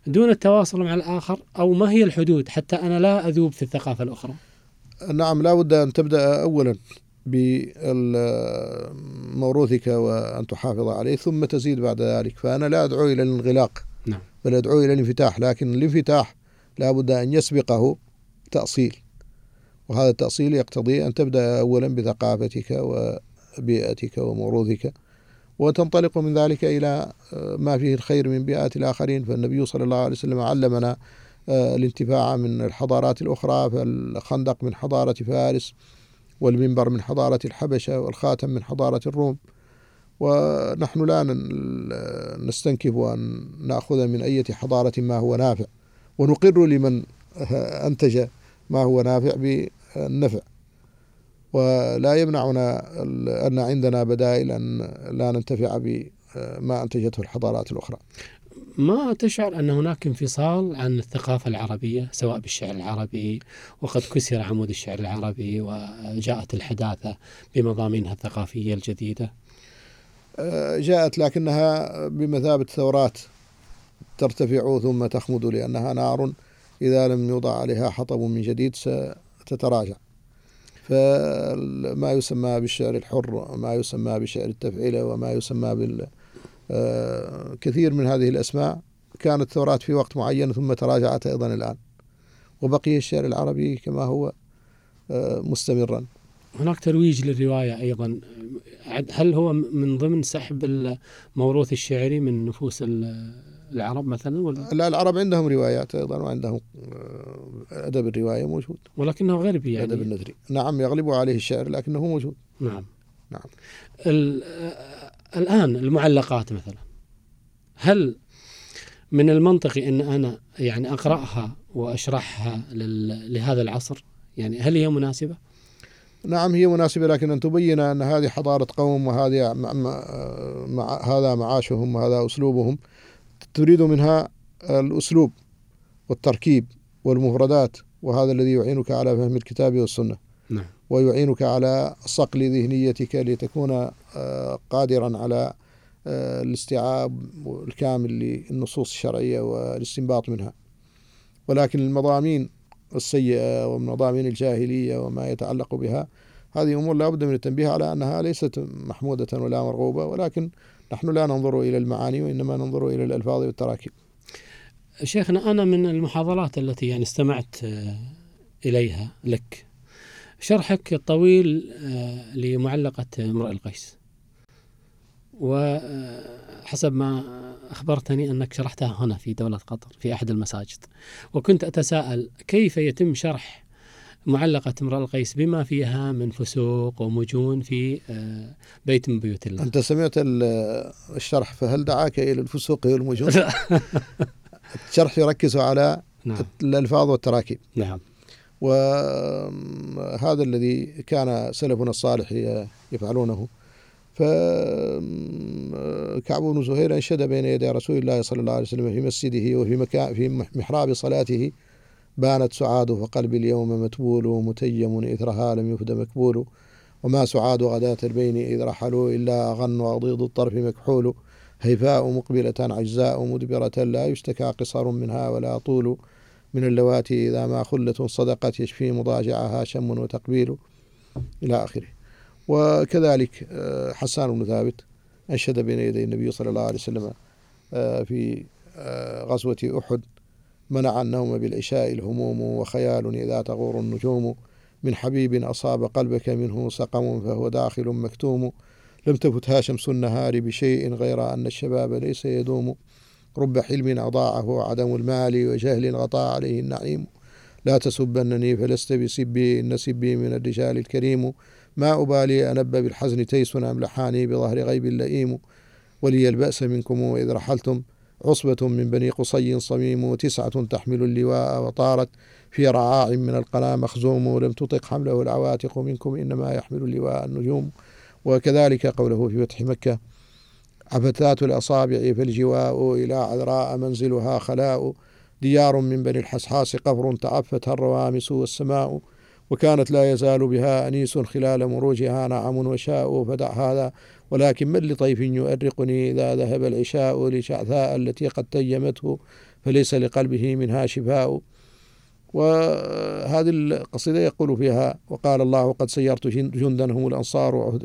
دون التواصل مع الآخر؟ أو ما هي الحدود؟ حتى أنا لا أذوب في الثقافة الأخرى. نعم لا بد أن تبدأ أولا بموروثك وأن تحافظ عليه ثم تزيد بعد ذلك. فأنا لا أدعو إلى الانغلاق نعم. بل أدعو إلى الانفتاح لكن الانفتاح لا بد أن يسبقه تأصيل. وهذا التأصيل يقتضي أن تبدأ أولا بثقافتك وبيئتك وموروثك وتنطلق من ذلك إلى آه، ما فيه الخير من بيئات الآخرين. فالنبي صلى الله عليه وسلم علمنا آه، الانتفاع من الحضارات الأخرى فالخندق من حضارة فارس والمنبر من حضارة الحبشة والخاتم من حضارة الروم. ونحن لا نستنكف أن نأخذ من أية حضارة ما هو نافع. ونقر لمن أنتج ما هو نافع بالنفع ولا يمنعنا أن عندنا بدائل أن لا ننتفع بما أنتجته الحضارات الأخرى. ما تشعر أن هناك انفصال عن الثقافة العربية سواء بالشعر العربي وقد كسر عمود الشعر العربي وجاءت الحداثة بمضامينها الثقافية الجديدة؟ جاءت لكنها بمثابة ثورات ترتفع ثم تخمد لأنها نار إذا لم يوضع عليها حطب من جديد ستتراجع فما يسمى بالشعر الحر ما يسمى بشعر التفعيلة وما يسمى بال آه، كثير من هذه الأسماء كانت ثورات في وقت معين ثم تراجعت أيضا الآن. وبقي الشعر العربي كما هو آه، مستمرا. هناك ترويج للرواية أيضا. هل هو من ضمن سحب الموروث الشعري من نفوس العرب مثلا ولا؟ لا العرب عندهم روايات أيضا وعندهم آه، أدب الرواية موجود. ولكنه غربي يعني. أدب النثري نعم يغلب عليه الشعر لكنه موجود. نعم. نعم. الآن المعلقات مثلا. هل من المنطقي إن أنا يعني أقرأها وأشرحها لهذا العصر؟ يعني هل هي مناسبة؟ نعم هي مناسبة لكن أن تبين أن هذه حضارة قوم وهذه مع مع هذا معاشهم وهذا أسلوبهم تريد منها الأسلوب والتركيب والمفردات وهذا الذي يعينك على فهم الكتاب والسنة نعم. ويعينك على صقل ذهنيتك لتكون آه، قادرا على آه، الاستيعاب الكامل للنصوص الشرعية والاستنباط منها ولكن المضامين السيئة ومضامين الجاهلية وما يتعلق بها هذه أمور لا بد من التنبيه على أنها ليست محمودة ولا مرغوبة ولكن نحن لا ننظر إلى المعاني وإنما ننظر إلى الألفاظ والتراكيب. شيخنا أنا من المحاضرات التي يعني استمعت آه، إليها لك. شرحك الطويل آه، لمعلقة امرئ القيس. وحسب ما أخبرتني أنك شرحتها هنا في دولة قطر في أحد المساجد. وكنت أتساءل كيف يتم شرح معلقة امرأة القيس بما فيها من فسوق ومجون في آه، بيت من بيوت الله. أنت سمعت الشرح فهل دعاك إلى الفسوق والمجون؟ <laughs> الشرح يركز على نعم. الألفاظ والتراكيب. نعم. وهذا الذي كان سلفنا الصالح يفعلونه. فكعب بن زهير أنشد بين يدي رسول الله صلى الله عليه وسلم في مسجده وفي مكان في محراب صلاته. بانت سعاد فقلبي اليوم متبول متيم إثرها لم يفد مكبول. وما سعاد غداة البين إذ رحلوا إلا أغن وأضيض الطرف مكحول. هيفاء مقبلة عجزاء مدبرة لا يشتكى قصر منها ولا طول. من اللواتي إذا ما خلة صدقت يشفي مضاجعها شم وتقبيل. إلى آخره. وكذلك آه، حسان بن ثابت أنشد بين يدي النبي صلى الله عليه وسلم آه، في آه، غزوة أحد. منع النوم بالعشاء الهموم وخيال إذا تغور النجوم. من حبيب أصاب قلبك منه سقم فهو داخل مكتوم. لم تفتها شمس النهار بشيء غير أن الشباب ليس يدوم. رب حلم أضاعه عدم المال وجهل غطى عليه النعيم. لا تسبنني فلست بسبي إن سبي من الرجال الكريم. ما أبالي أنب بالحزن تيس أم لحاني بظهر غيب لئيم ولي البأس منكم إذ رحلتم. عصبة من بني قصي صميم وتسعة تحمل اللواء وطارت في رعاع من القنا مخزوم ولم تطق حمله العواتق منكم إنما يحمل اللواء النجوم. وكذلك قوله في فتح مكة عفتات الأصابع فالجواء إلى عذراء منزلها خلاء. ديار من بني الحسحاس قفر تعفتها الروامس والسماء. وكانت لا يزال بها أنيس خلال مروجها نعم وشاء. فدع هذا ولكن من لطيف يؤرقني إذا ذهب العشاء لشعثاء التي قد تيمته فليس لقلبه منها شفاء. وهذه القصيدة يقول فيها وقال الله قد سيرت جندا هم الأنصار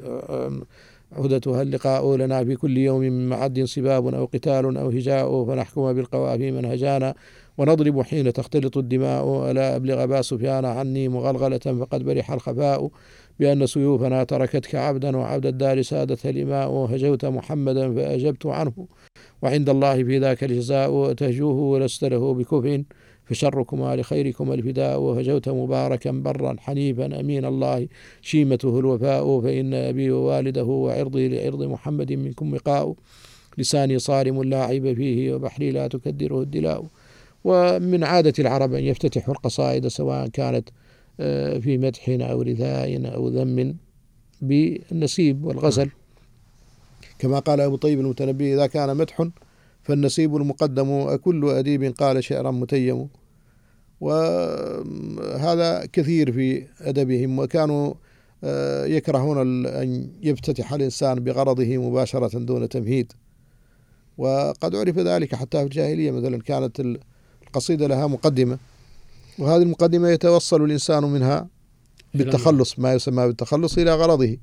عهدتها اللقاء لنا في كل يوم من معد سباب أو قتال أو هجاء فنحكم بالقوافي منهجانا. ونضرب حين تختلط الدماء ألا أبلغ با سفيان عني مغلغلة فقد برح الخفاء. بأن سيوفنا تركتك عبدا وعبد الدار سادتها الإماء هجوت محمدا فأجبت عنه. وعند الله في ذاك الجزاء تهجوه ولست له بكفء فشركما لخيركما الفداء. وهجوت مباركا برا حنيفا أمين الله. شيمته الوفاء فإن أبي ووالده وعرضي لعرض محمد منكم وقاء. لساني صارم لا عيب فيه وبحري لا تكدره الدلاء. ومن عادة العرب أن يفتتحوا القصائد سواء كانت في مدح أو رثاء أو ذم بالنسيب والغزل كما قال أبو طيب المتنبي إذا كان مدح فالنسيب المقدم أكل أديب قال شعرا متيم. وهذا كثير في أدبهم وكانوا آه، يكرهون أن يفتتح الإنسان بغرضه مباشرة دون تمهيد. وقد عرف ذلك حتى في الجاهلية مثلا كانت القصيدة لها مقدمة. وهذه المقدمة يتوصل الإنسان منها بالتخلص ما يسمى بالتخلص إلى غرضه.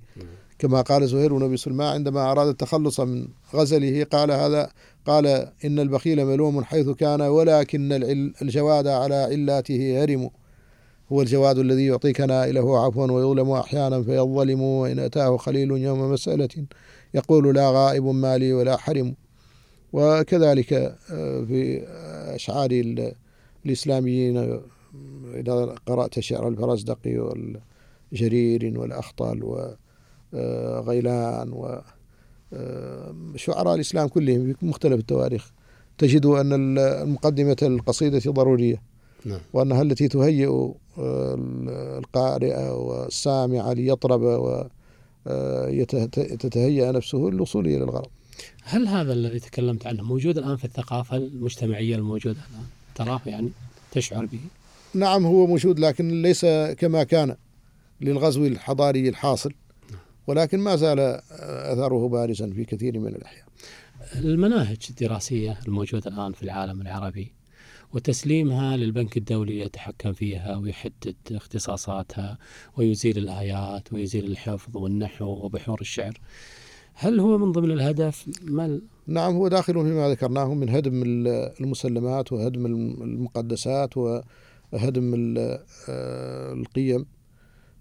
كما قال زهير بن أبي سلمى عندما أراد التخلص من غزله قال هذا قال إن البخيل ملوم حيث كان ولكن الجواد على علاته هرم. هو الجواد الذي يعطيك نائله عفوا ويظلم أحيانا فيظلم وإن أتاه خليل يوم مسألة يقول لا غائب مالي ولا حرم. وكذلك آه، في أشعار الإسلاميين إذا قرأت شعر الفرزدقي والجرير والأخطل وغيلان و آه، شعراء الإسلام كلهم في مختلف التواريخ تجد أن المقدمة القصيدة ضرورية نعم. وأنها التي تهيئ آه، القارئ والسامع ليطرب ويتهيأ آه، نفسه للوصول إلى الغرض هل هذا الذي تكلمت عنه موجود الآن في الثقافة المجتمعية الموجودة الآن؟ تراه يعني تشعر به؟ نعم هو موجود لكن ليس كما كان للغزو الحضاري الحاصل ولكن ما زال أثره بارزا في كثير من الأحيان. المناهج الدراسية الموجودة الآن في العالم العربي وتسليمها للبنك الدولي يتحكم فيها ويحدد اختصاصاتها ويزيل الآيات ويزيل الحفظ والنحو وبحور الشعر. هل هو من ضمن الهدف؟ ما نعم هو داخل فيما ذكرناه من هدم المسلمات وهدم المقدسات وهدم آه، القيم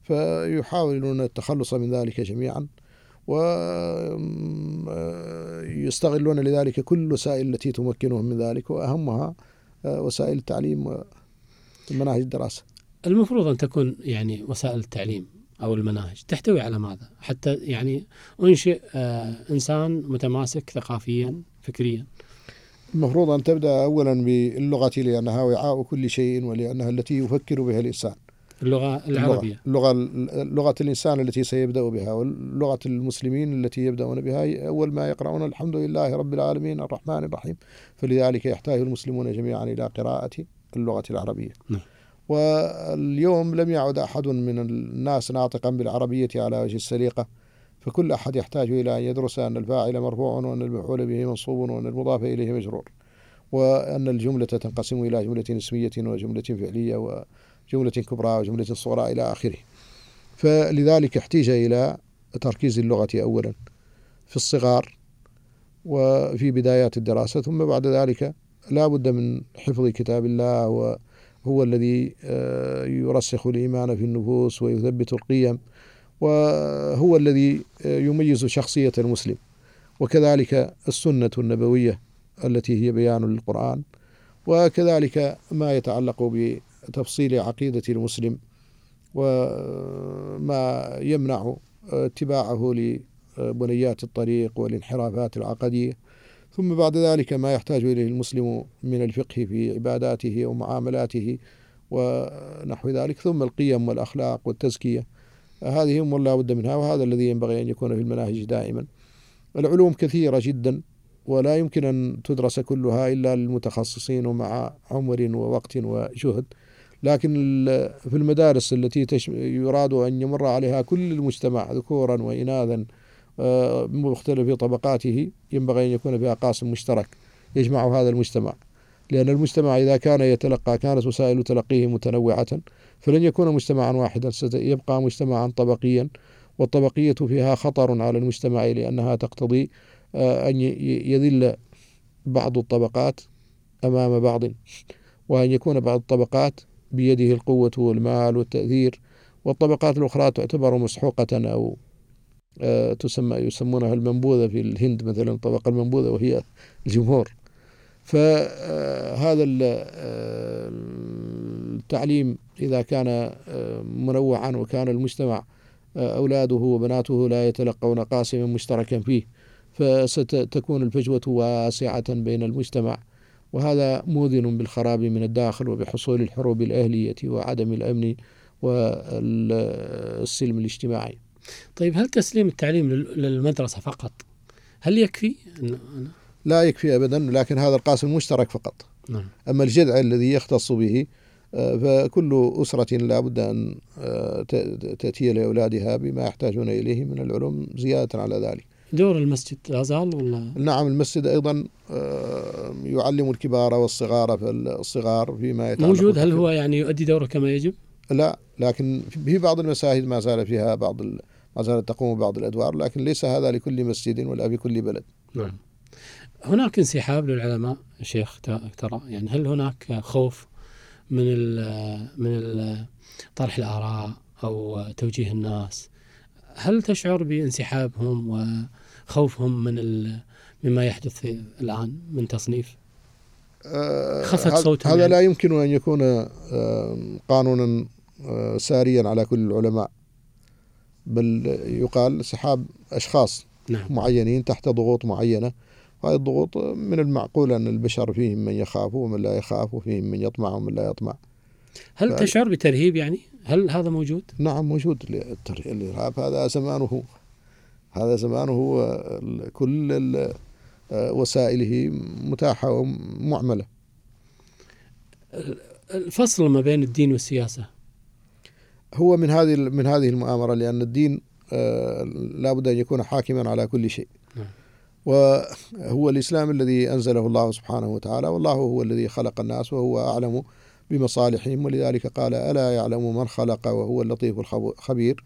فيحاولون التخلص من ذلك جميعا ويستغلون لذلك كل الوسائل التي تمكنهم من ذلك وأهمها آه، وسائل التعليم ومناهج الدراسة. المفروض أن تكون يعني وسائل التعليم أو المناهج تحتوي على ماذا؟ حتى يعني أنشئ آه، إنسان متماسك ثقافيا فكريا. المفروض أن تبدأ أولا باللغة لأنها وعاء كل شيء ولأنها التي يفكر بها الإنسان. اللغة العربية. اللغة لغة الإنسان التي سيبدأ بها ولغة المسلمين التي يبدأون بها. أول ما يقرؤون الحمد لله رب العالمين الرحمن الرحيم فلذلك يحتاج المسلمون جميعا إلى قراءة اللغة العربية. نعم. واليوم لم يعد أحد من الناس ناطقا بالعربية على وجه السليقة. فكل أحد يحتاج إلى أن يدرس أن الفاعل مرفوع وأن المفعول به منصوب وأن المضاف إليه مجرور وأن الجملة تنقسم إلى جملة اسمية وجملة فعلية و جملة كبرى وجملة صغرى إلى آخره. فلذلك احتيج إلى تركيز اللغة أولا في الصغار وفي بدايات الدراسة ثم بعد ذلك لا بد من حفظ كتاب الله وهو الذي آه، يرسخ الإيمان في النفوس ويثبت القيم وهو الذي يميز شخصية المسلم. وكذلك السنة النبوية التي هي بيان للقرآن. وكذلك ما يتعلق تفصيل عقيدة المسلم. وما يمنع اتباعه لبنيات الطريق والانحرافات العقدية. ثم بعد ذلك ما يحتاج إليه المسلم من الفقه في عباداته ومعاملاته ونحو ذلك. ثم القيم والأخلاق والتزكية. هذه أمور لا بد منها وهذا الذي ينبغي أن يكون في المناهج دائما. العلوم كثيرة جدا ولا يمكن أن تدرس كلها إلا للمتخصصين ومع عمر ووقت وجهد. لكن في المدارس التي يراد أن يمر عليها كل المجتمع ذكورا وإناثا آه، بمختلف طبقاته ينبغي أن يكون فيها قاسم مشترك يجمع هذا المجتمع. لأن المجتمع إذا كان يتلقى كانت وسائل تلقيه متنوعة فلن يكون مجتمعا واحدا سيبقى مجتمعا طبقيا والطبقية فيها خطر على المجتمع لأنها تقتضي آه، أن يذل بعض الطبقات أمام بعض وأن يكون بعض الطبقات بيده القوة والمال والتأثير والطبقات الأخرى تعتبر مسحوقة أو آه، تسمى يسمونها المنبوذة في الهند مثلا الطبقة المنبوذة وهي الجمهور. فهذا التعليم إذا كان منوعا وكان المجتمع أولاده وبناته لا يتلقون قاسما مشتركا فيه فستكون الفجوة واسعة بين المجتمع وهذا موذن بالخراب من الداخل وبحصول الحروب الأهلية وعدم الأمن والسلم الاجتماعي طيب هل تسليم التعليم للمدرسة فقط هل يكفي؟ لا يكفي أبدا لكن هذا القاسم المشترك فقط نعم. أما الجذع الذي يختص به فكل أسرة لا بد أن تأتي لأولادها بما يحتاجون إليه من العلوم زيادة على ذلك دور المسجد لا زال ولا؟ نعم المسجد أيضا يعلم الكبار والصغار في الصغار فيما يتعلق موجود هل هو يعني يؤدي دوره كما يجب؟ لا لكن في بعض المساجد ما زال فيها بعض ما زالت تقوم ببعض الأدوار لكن ليس هذا لكل مسجد ولا في كل بلد نعم هناك انسحاب للعلماء شيخ ترى يعني هل هناك خوف من ال من ال طرح الآراء أو توجيه الناس؟ هل تشعر بانسحابهم وخوفهم من مما يحدث الآن من تصنيف؟ آه، خفت صوتهم هذا يعني. لا يمكن أن يكون آه، قانونا آه، ساريا على كل العلماء. بل يقال سحاب أشخاص نعم. معينين تحت ضغوط معينة. هذه الضغوط من المعقول أن البشر فيهم من يخاف ومن لا يخاف وفيهم من يطمع ومن لا يطمع هل ف... تشعر بترهيب يعني؟ هل هذا موجود؟ نعم موجود الإرهاب هذا زمانه هذا زمانه كل وسائله متاحة ومعملة الفصل ما بين الدين والسياسة هو من هذه من هذه المؤامرة لأن الدين آه، لابد أن يكون حاكما على كل شيء نعم. وهو الإسلام الذي أنزله الله سبحانه وتعالى والله هو الذي خلق الناس وهو أعلم بمصالحهم ولذلك قال ألا يعلم من خلق وهو اللطيف الخبير؟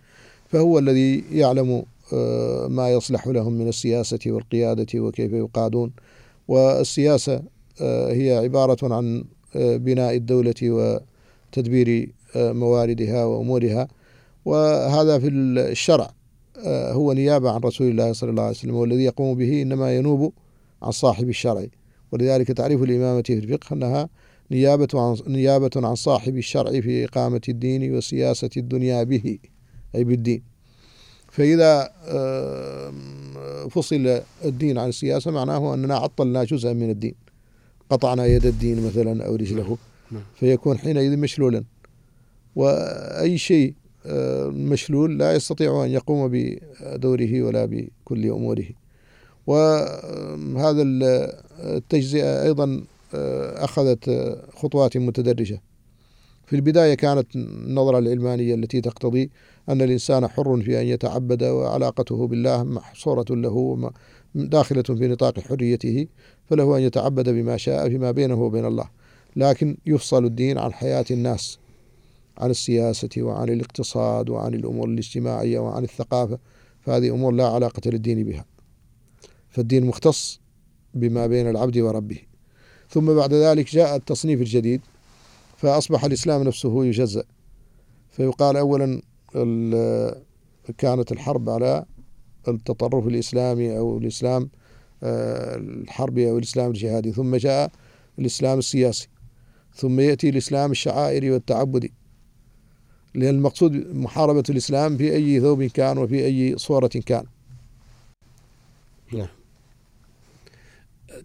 فهو الذي يعلم آه، ما يصلح لهم من السياسة والقيادة وكيف يقادون. والسياسة آه، هي عبارة عن آه، بناء الدولة وتدبير مواردها وأمورها. وهذا في الشرع. هو نيابة عن رسول الله صلى الله عليه وسلم والذي يقوم به إنما ينوب عن صاحب الشرع. ولذلك تعريف الإمامة في الفقه أنها نيابة عن نيابة عن صاحب الشرع في إقامة الدين وسياسة الدنيا به أي بالدين. فإذا فصل الدين عن السياسة معناه أننا عطلنا جزءا من الدين. قطعنا يد الدين مثلا أو رجله. نعم. فيكون حينئذ مشلولا. وأي شيء مشلول لا يستطيع أن يقوم بدوره ولا بكل أموره. وهذا التجزئة أيضا أخذت خطوات متدرجة. في البداية كانت النظرة العلمانية التي تقتضي أن الإنسان حر في أن يتعبد وعلاقته بالله محصورة له داخلة في نطاق حريته فله أن يتعبد بما شاء فيما بينه وبين الله. لكن يفصل الدين عن حياة الناس. عن السياسة وعن الاقتصاد وعن الأمور الاجتماعية وعن الثقافة فهذه أمور لا علاقة للدين بها. فالدين مختص بما بين العبد وربه. ثم بعد ذلك جاء التصنيف الجديد فأصبح الإسلام نفسه يجزأ. فيقال أولا كانت الحرب على التطرف الإسلامي أو الإسلام آه، الحربي أو الإسلام الجهادي. ثم جاء الإسلام السياسي. ثم يأتي الإسلام الشعائري والتعبدي. لأن المقصود محاربة الإسلام في أي ثوب كان وفي أي صورة كان. نعم.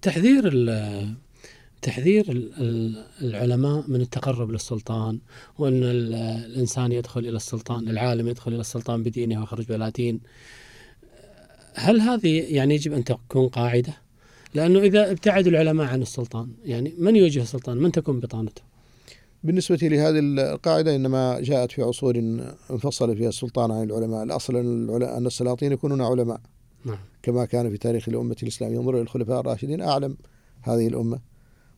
تحذير تحذير العلماء من التقرب للسلطان وأن الإنسان يدخل إلى السلطان العالم يدخل إلى السلطان بدينه ويخرج بلا دين هل هذه يعني يجب أن تكون قاعدة؟ لأنه إذا ابتعد العلماء عن السلطان يعني من يوجه السلطان؟ من تكون بطانته؟ بالنسبة لهذه القاعدة إنما جاءت في عصور انفصل فيها السلطان عن العلماء. الأصل أن السلاطين يكونون علماء. نعم. كما كان في تاريخ الأمة الإسلامية. ينظر إلى الخلفاء الراشدين أعلم هذه الأمة.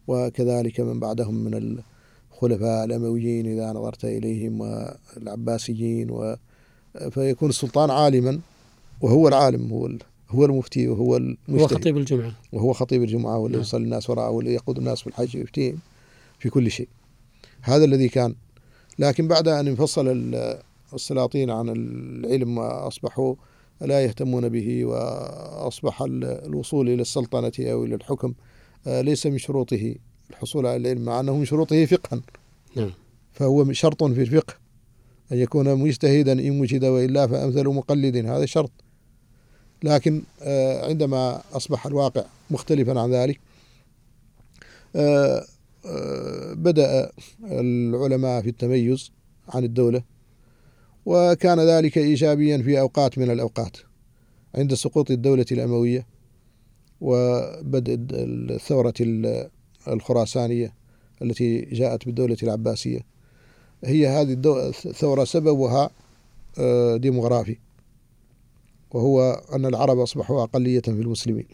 وكذلك من بعدهم من الخلفاء الأمويين إذا نظرت إليهم والعباسيين و فيكون السلطان عالما وهو العالم هو هو المفتي وهو المجتهد. هو خطيب الجمعة. وهو خطيب الجمعة والذي نعم. يصلي الناس وراءه والذي يقود الناس في الحج ويفتيهم في كل شيء. هذا الذي كان. لكن بعد أن انفصل السلاطين عن العلم وأصبحوا لا يهتمون به وأصبح الوصول إلى السلطنة أو إلى الحكم آه، ليس من شروطه الحصول على العلم مع أنه من شروطه فقها. نعم. فهو شرط في الفقه أن يكون مجتهدا إن وجد وإلا فأمثل مقلد هذا شرط. لكن آه، عندما أصبح الواقع مختلفا عن ذلك آه، بدأ العلماء في التميز عن الدولة وكان ذلك إيجابيا في أوقات من الأوقات عند سقوط الدولة الأموية وبدء الثورة الخراسانية التي جاءت بالدولة العباسية. هي هذه الثورة سببها آه، ديموغرافي وهو أن العرب أصبحوا أقلية في المسلمين.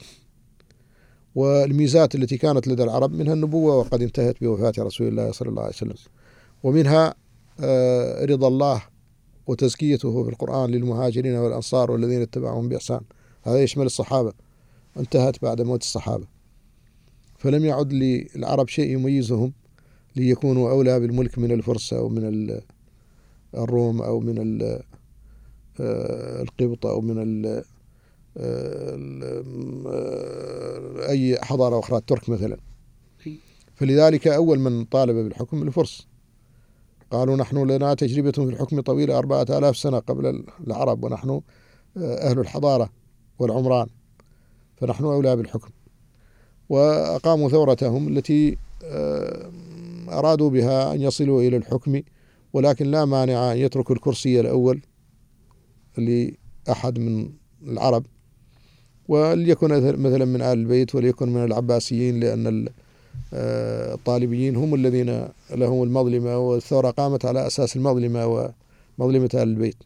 والميزات التي كانت لدى العرب منها النبوة وقد انتهت بوفاة رسول الله صلى الله عليه وسلم. ومنها آه، رضا الله وتزكيته في القرآن للمهاجرين والأنصار والذين اتبعهم بإحسان. هذا يشمل الصحابة. انتهت بعد موت الصحابة. فلم يعد للعرب شيء يميزهم ليكونوا أولى بالملك من الفرس أو من الروم أو من آه، القبط أو من أي حضارة أخرى الترك مثلا. فلذلك أول من طالب بالحكم الفرس. قالوا نحن لنا تجربة في الحكم طويلة أربعة آلاف سنة قبل العرب ونحن آه، أهل الحضارة والعمران. فنحن أولى بالحكم. وأقاموا ثورتهم التي آه، أرادوا بها أن يصلوا إلى الحكم ولكن لا مانع أن يتركوا الكرسي الأول لأحد من العرب. وليكن مثلا من آل البيت وليكن من العباسيين لأن آه، الطالبيين هم الذين لهم المظلمة والثورة قامت على أساس المظلمة ومظلمة آل البيت.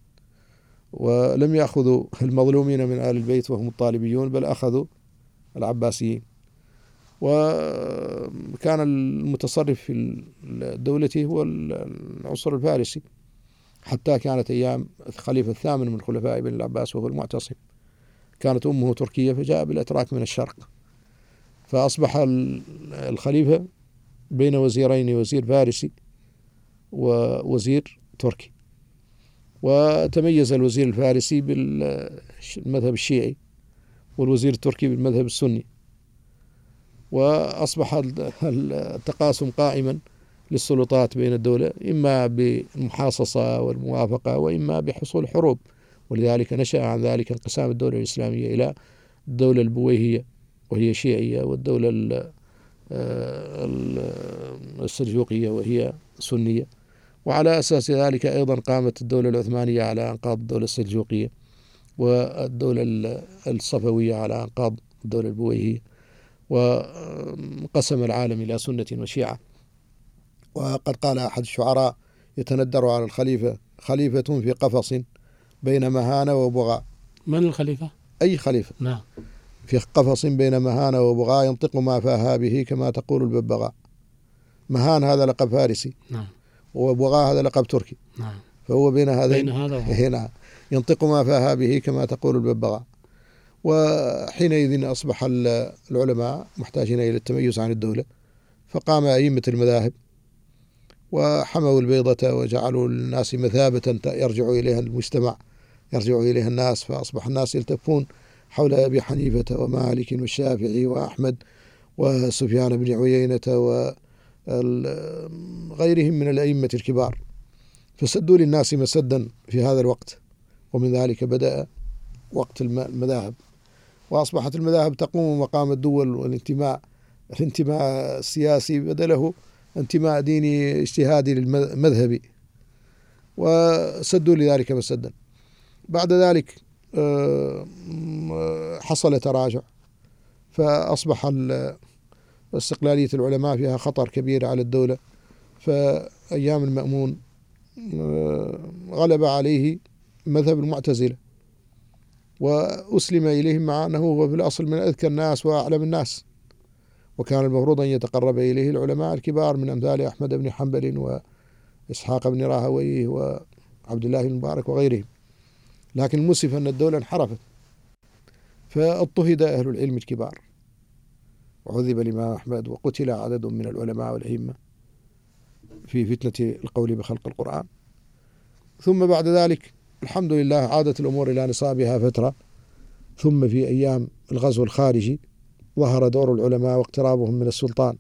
ولم يأخذوا المظلومين من آل البيت وهم الطالبيون بل أخذوا العباسيين. وكان المتصرف في الدولة هو العنصر الفارسي حتى كانت أيام الخليفة الثامن من خلفاء بن العباس وهو المعتصم. كانت أمه تركية فجاء بالأتراك من الشرق. فأصبح الخليفة بين وزيرين وزير فارسي ووزير تركي. وتميز الوزير الفارسي بالمذهب الشيعي والوزير التركي بالمذهب السني. وأصبح التقاسم قائما للسلطات بين الدولة إما بالمحاصصة والموافقة وإما بحصول حروب. ولذلك نشأ عن ذلك انقسام الدولة الإسلامية إلى الدولة البويهية وهي شيعية والدولة آه، السلجوقية وهي سنية. وعلى أساس ذلك أيضا قامت الدولة العثمانية على أنقاض الدولة السلجوقية والدولة الصفوية على أنقاض الدولة البويهية وقسم العالم إلى سنة وشيعة. وقد قال أحد الشعراء يتندر على الخليفة خليفة في قفص بين مهانة وبغاء. من الخليفة؟ أي خليفة. نعم. في قفص بين مهانة وبغاء ينطق ما فاها به كما تقول الببغاء. مهان هذا لقب فارسي. نعم. وبغاء هذا لقب تركي. نعم. فهو بين هذين. بين هذا نعم ينطق ما فاها به كما تقول الببغاء. وحينئذ أصبح العلماء محتاجين إلى التميز عن الدولة. فقام أئمة المذاهب وحموا البيضة وجعلوا الناس مثابة يرجع إليها المجتمع يرجع إليها الناس فأصبح الناس يلتفون حول أبي حنيفة ومالك والشافعي وأحمد وسفيان بن عيينة وغيرهم من الأئمة الكبار. فسدوا للناس مسدا في هذا الوقت ومن ذلك بدأ وقت المذاهب. وأصبحت المذاهب تقوم مقام الدول والانتماء الانتماء السياسي بدله انتماء ديني اجتهادي للمذهبي وسدوا لذلك مسدا. بعد ذلك آه، حصل تراجع. فأصبح استقلالية العلماء فيها خطر كبير على الدولة. فأيام المأمون آه، غلب عليه مذهب المعتزلة وأسلم إليهم مع أنه هو في الأصل من أذكى الناس وأعلم الناس. وكان المفروض أن يتقرب إليه العلماء الكبار من أمثال أحمد بن حنبل وإسحاق بن راهويه وعبد الله بن مبارك وغيرهم. لكن المسف أن الدولة انحرفت فاضطهد أهل العلم الكبار. وعذب الإمام أحمد وقتل عدد من العلماء والأئمة في فتنة القول بخلق القرآن. ثم بعد ذلك الحمد لله عادت الأمور إلى نصابها فترة. ثم في أيام الغزو الخارجي ظهر دور العلماء واقترابهم من السلطان.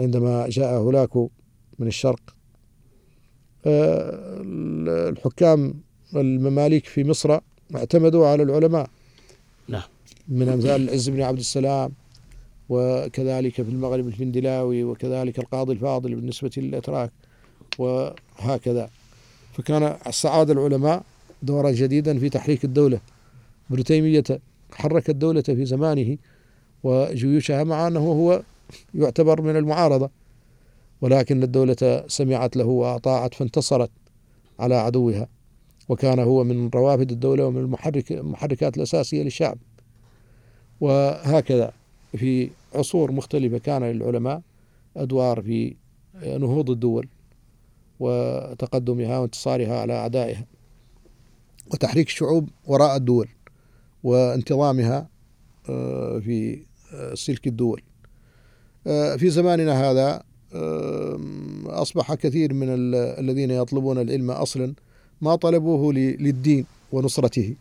عندما جاء هولاك من الشرق آه، الحكام المماليك في مصر اعتمدوا على العلماء. نعم. من أمثال العز بن عبد السلام وكذلك في المغرب الفندلاوي وكذلك القاضي الفاضل بالنسبة للأتراك وهكذا. فكان استعاد العلماء دورا جديدا في تحريك الدولة. ابن تيمية حرك الدولة في زمانه وجيوشها مع أنه هو يعتبر من المعارضة. ولكن الدولة سمعت له وأطاعت فانتصرت على عدوها. وكان هو من روافد الدولة ومن المحرك المحركات الأساسية للشعب. وهكذا في عصور مختلفة كان للعلماء أدوار في نهوض الدول وتقدمها وانتصارها على أعدائها. وتحريك الشعوب وراء الدول وانتظامها آه، في آه، سلك الدول. آه، في زماننا هذا أصبح كثير من الذين يطلبون العلم أصلا ما طلبوه للدين ونصرته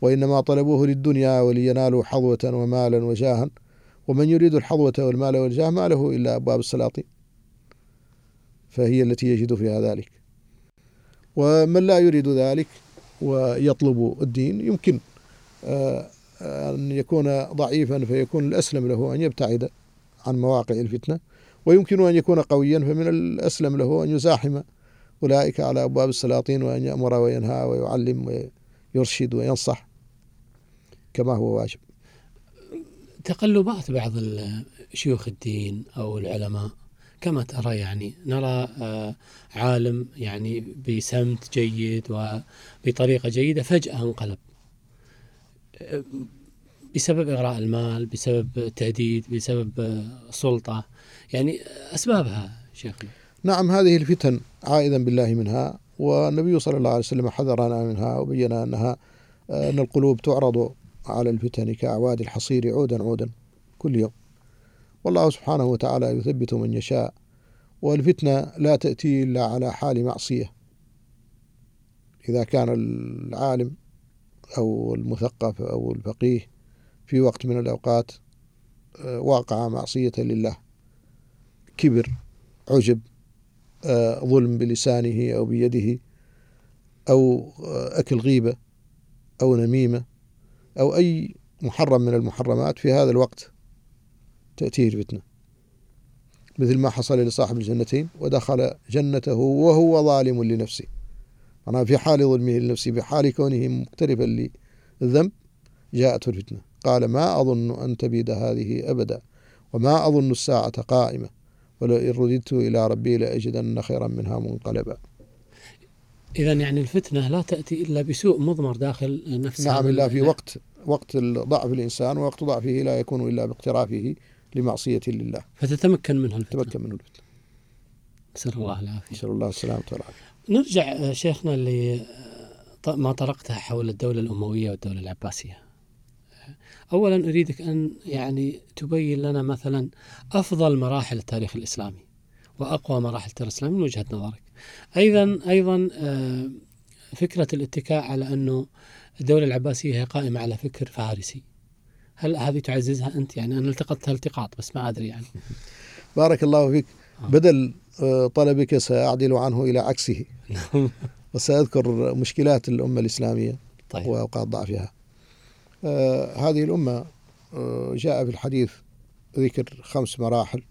وإنما طلبوه للدنيا ولينالوا حظوة ومالا وجاها. ومن يريد الحظوة والمال والجاه ما له إلا أبواب السلاطين. فهي التي يجد فيها ذلك. ومن لا يريد ذلك ويطلب الدين يمكن آه، أن يكون ضعيفا فيكون الأسلم له أن يبتعد عن مواقع الفتنة. ويمكن أن يكون قويا فمن الأسلم له أن يزاحم أولئك على أبواب السلاطين وأن يأمر وينهى ويعلم ويرشد وينصح كما هو واجب. تقلبات بعض شيوخ الدين أو العلماء كما ترى يعني نرى آه، عالم يعني بسمت جيد وبطريقة جيدة فجأة انقلب. بسبب إغراء المال بسبب التهديد بسبب سلطة يعني أسبابها شيخنا. نعم هذه الفتن عائدا بالله منها والنبي صلى الله عليه وسلم حذرنا منها وبين أنها أن القلوب تعرض على الفتن كأعواد الحصير عودا عودا كل يوم. والله سبحانه وتعالى يثبت من يشاء والفتنة لا تأتي إلا على حال معصية. إذا كان العالم أو المثقف أو الفقيه في وقت من الأوقات آه، واقع معصية لله كبر عجب آه، ظلم بلسانه أو بيده أو آه، أكل غيبة أو نميمة أو أي محرم من المحرمات في هذا الوقت تأتيه الفتنة. مثل ما حصل لصاحب الجنتين ودخل جنته وهو ظالم لنفسه. أنا في حال ظلمه لنفسه في حال كونه مقترفا للذنب جاءته الفتنة. قال ما أظن أن تبيد هذه أبدا وما أظن الساعة قائمة. ولئن رددت إلى ربي لأجدن خيرا منها منقلبا. إذا يعني الفتنة لا تأتي إلا بسوء مضمر داخل نفسه نعم إلا في وقت وقت ضعف الإنسان ووقت ضعفه لا يكون إلا باقترافه لمعصية لله. فتتمكن منه الفتنة. تتمكن منه الفتنة. نسأل الله العافية. نسأل الله السلامة والعافية. نرجع شيخنا ل آه، ما طرقته حول الدولة الأموية والدولة العباسية. أولا أريدك أن يعني تبين لنا مثلا أفضل مراحل التاريخ الإسلامي وأقوى مراحل التاريخ الإسلامي من وجهة نظرك. أيضا أيضا آه، فكرة الاتكاء على أنه الدولة العباسية هي قائمة على فكر فارسي. هل هذه تعززها أنت؟ يعني أنا التقطتها التقاط بس ما أدري يعني. بارك الله فيك. آه. بدل آه، طلبك سأعدل عنه إلى عكسه. نعم. <laughs> وسأذكر مشكلات الأمة الإسلامية طيب. وأوقات ضعفها. هذه الأمة آه جاء في الحديث ذكر خمس مراحل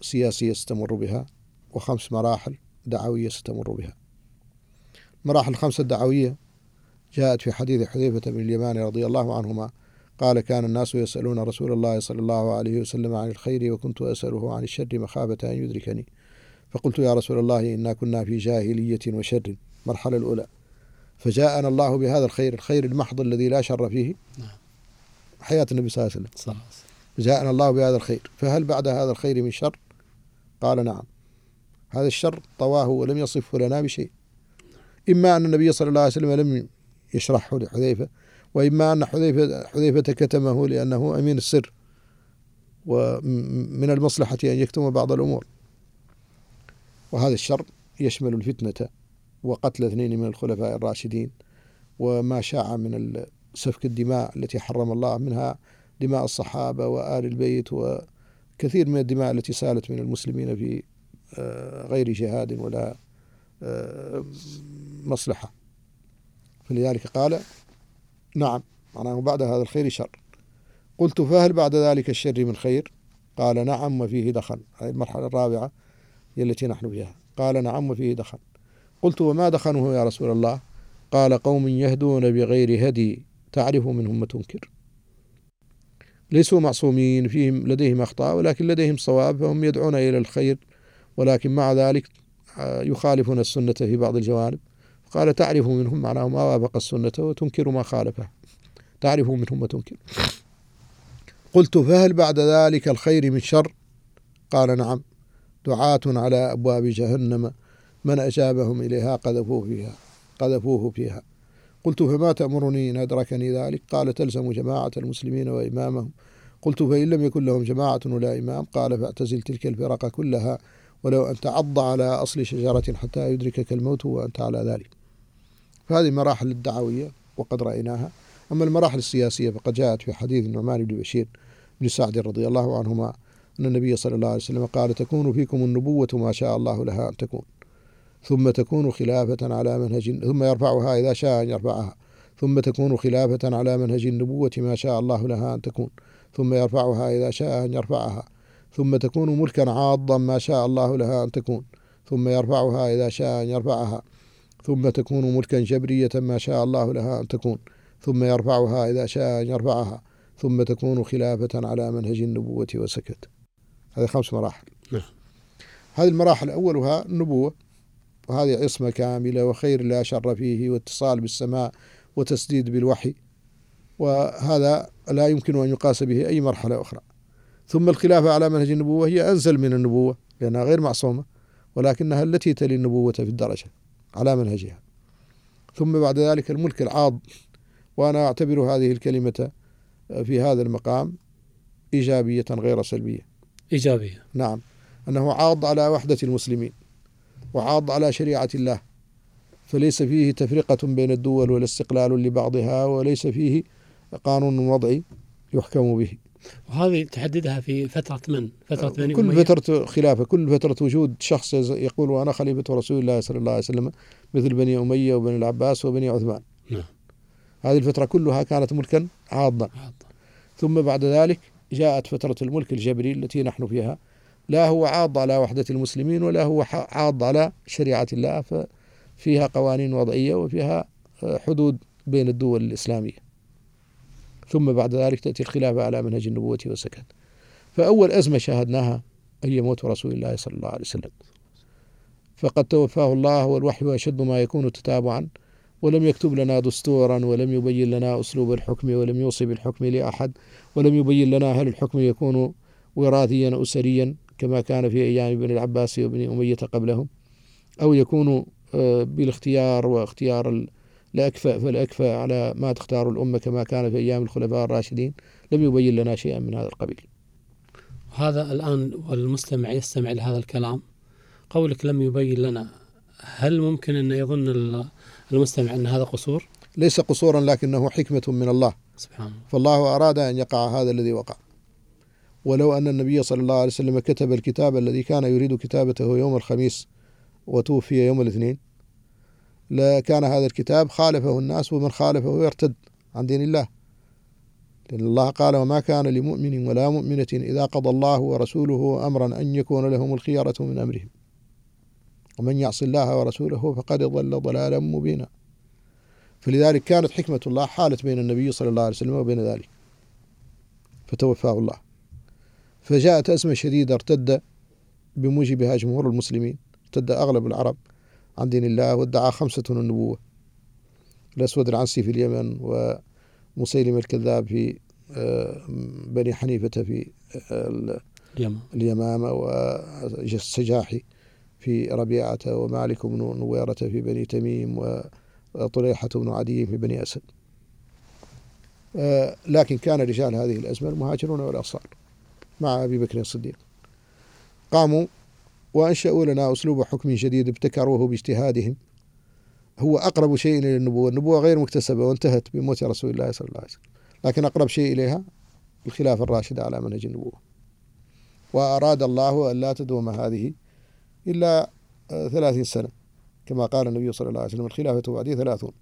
سياسية ستمر بها وخمس مراحل دعوية ستمر بها. المراحل الخمسة الدعوية جاءت في حديث حذيفة بن اليمان رضي الله عنهما قال كان الناس يسألون رسول الله صلى الله عليه وسلم عن الخير وكنت أسأله عن الشر مخافة أن يدركني. فقلت يا رسول الله إنا كنا في جاهلية وشر. المرحلة الأولى. فجاءنا الله بهذا الخير الخير المحض الذي لا شر فيه. نعم. حياة النبي صلى الله عليه وسلم. جاءنا الله بهذا الخير. فهل بعد هذا الخير من شر؟ قال نعم. هذا الشر طواه ولم يصفه لنا بشيء. إما أن النبي صلى الله عليه وسلم لم يشرحه لحذيفة وإما أن حذيفة, حذيفة كتمه لأنه أمين السر ومن المصلحة أن يكتم بعض الأمور. وهذا الشر يشمل الفتنة. وقتل اثنين من الخلفاء الراشدين وما شاع من سفك الدماء التي حرم الله منها دماء الصحابة وآل البيت وكثير من الدماء التي سالت من المسلمين في آه، غير جهاد ولا آه، مصلحة. فلذلك قال نعم معناه بعد هذا الخير شر. قلت فهل بعد ذلك الشر من خير؟ قال نعم وفيه دخن. هذه المرحلة الرابعة هي التي نحن فيها. قال نعم وفيه دخن. قلت وما دخنه يا رسول الله؟ قال قوم يهدون بغير هدي تعرف منهم ما تنكر. ليسوا معصومين فيهم لديهم أخطاء ولكن لديهم صواب فهم يدعون إلى الخير ولكن مع ذلك آه، يخالفون السنة في بعض الجوانب. قال تعرف منهم معناه ما وافق السنة وتنكر ما خالفه. تعرف منهم وتنكر قلت فهل بعد ذلك الخير من شر؟ قال نعم. دعاة على أبواب جهنم. من أجابهم إليها قذفوه فيها قذفوه فيها. قلت فما تأمرني إن أدركني ذلك؟ قال تلزم جماعة المسلمين وإمامهم. قلت فإن لم يكن لهم جماعة ولا إمام قال فاعتزل تلك الفرق كلها ولو أن تعض على أصل شجرة حتى يدركك الموت وأنت على ذلك. فهذه مراحل الدعوية وقد رأيناها. أما المراحل السياسية فقد جاءت في حديث النعمان بن بشير بن سعد رضي الله عنهما أن النبي صلى الله عليه وسلم قال تكون فيكم النبوة ما شاء الله لها أن تكون. ثم تكون خلافة على منهج ثم يرفعها إذا شاء أن يرفعها. ثم تكون خلافة على منهج النبوة ما شاء الله لها أن تكون. ثم يرفعها إذا شاء أن يرفعها. ثم تكون ملكا عاضا ما شاء الله لها أن تكون. ثم يرفعها إذا شاء أن يرفعها. ثم تكون ملكا جبرية ما شاء الله لها أن تكون. ثم يرفعها إذا شاء أن يرفعها. ثم تكون خلافة على منهج النبوة وسكت. هذه خمس مراحل. نعم. هذه المراحل أولها النبوة. وهذه عصمة كاملة وخير لا شر فيه واتصال بالسماء وتسديد بالوحي. وهذا لا يمكن أن يقاس به أي مرحلة أخرى. ثم الخلافة على منهج النبوة هي أنزل من النبوة لأنها غير معصومة ولكنها التي تلي النبوة في الدرجة على منهجها. ثم بعد ذلك الملك العاض وأنا أعتبر هذه الكلمة في هذا المقام إيجابية غير سلبية. إيجابية. نعم. أنه عاض على وحدة المسلمين. وعاض على شريعة الله. فليس فيه تفرقة بين الدول ولا استقلال لبعضها وليس فيه قانون وضعي يحكم به. وهذه تحددها في فترة من؟ فترة بني كل أمية؟ فترة خلافة كل فترة وجود شخص يقول أنا خليفة رسول الله صلى الله عليه وسلم مثل بني أمية وبني العباس وبني عثمان. نعم. هذه الفترة كلها كانت ملكا عاضا. ثم بعد ذلك جاءت فترة الملك الجبري التي نحن فيها. لا هو عاض على وحدة المسلمين ولا هو عاض على شريعة الله ففيها قوانين وضعية وفيها حدود بين الدول الإسلامية. ثم بعد ذلك تأتي الخلافة على منهج النبوة والسكت فأول أزمة شاهدناها هي موت رسول الله صلى الله عليه وسلم. فقد توفاه الله والوحي أشد ما يكون تتابعا ولم يكتب لنا دستورا ولم يبين لنا أسلوب الحكم ولم يوصي بالحكم لأحد ولم يبين لنا هل الحكم يكون وراثيا أسريا. كما كان في أيام بني العباس وبني أمية قبلهم أو يكون آه، بالاختيار واختيار الأكفأ فالأكفأ على ما تختار الأمة كما كان في أيام الخلفاء الراشدين لم يبين لنا شيئا من هذا القبيل. هذا الآن والمستمع يستمع لهذا الكلام. قولك لم يبين لنا هل ممكن أن يظن المستمع أن هذا قصور؟ ليس قصورا لكنه حكمة من الله. سبحانه فالله أراد أن يقع هذا الذي وقع. ولو أن النبي صلى الله عليه وسلم كتب الكتاب الذي كان يريد كتابته يوم الخميس وتوفي يوم الاثنين لكان هذا الكتاب خالفه الناس ومن خالفه يرتد عن دين الله. لأن الله قال وما كان لمؤمن ولا مؤمنة إذا قضى الله ورسوله أمرا أن يكون لهم الخيارة من أمرهم. ومن يعص الله ورسوله فقد ضل ضلالا مبينا. فلذلك كانت حكمة الله حالت بين النبي صلى الله عليه وسلم وبين ذلك. فتوفاه الله. فجاءت أزمة شديدة ارتد بموجبها جمهور المسلمين ارتد أغلب العرب عن دين الله وادعى خمسة النبوة. الأسود العنسي في اليمن ومسيلم الكذاب في آه، بني حنيفة في آه، اليمامة والسجاحي في ربيعة ومالك بن نويرة في بني تميم وطليحة بن عدي في بني أسد. آه، لكن كان رجال هذه الأزمة المهاجرون والأنصار. مع أبي بكر الصديق. قاموا وأنشأوا لنا أسلوب حكم جديد ابتكروه باجتهادهم. هو أقرب شيء إلى النبوة. النبوة غير مكتسبة وانتهت بموت رسول الله صلى الله عليه وسلم. لكن أقرب شيء إليها الخلافة الراشدة على منهج النبوة. وأراد الله أن لا تدوم هذه إلا ثلاثين سنة. كما قال النبي صلى الله عليه وسلم الخلافة بعدي ثلاثون.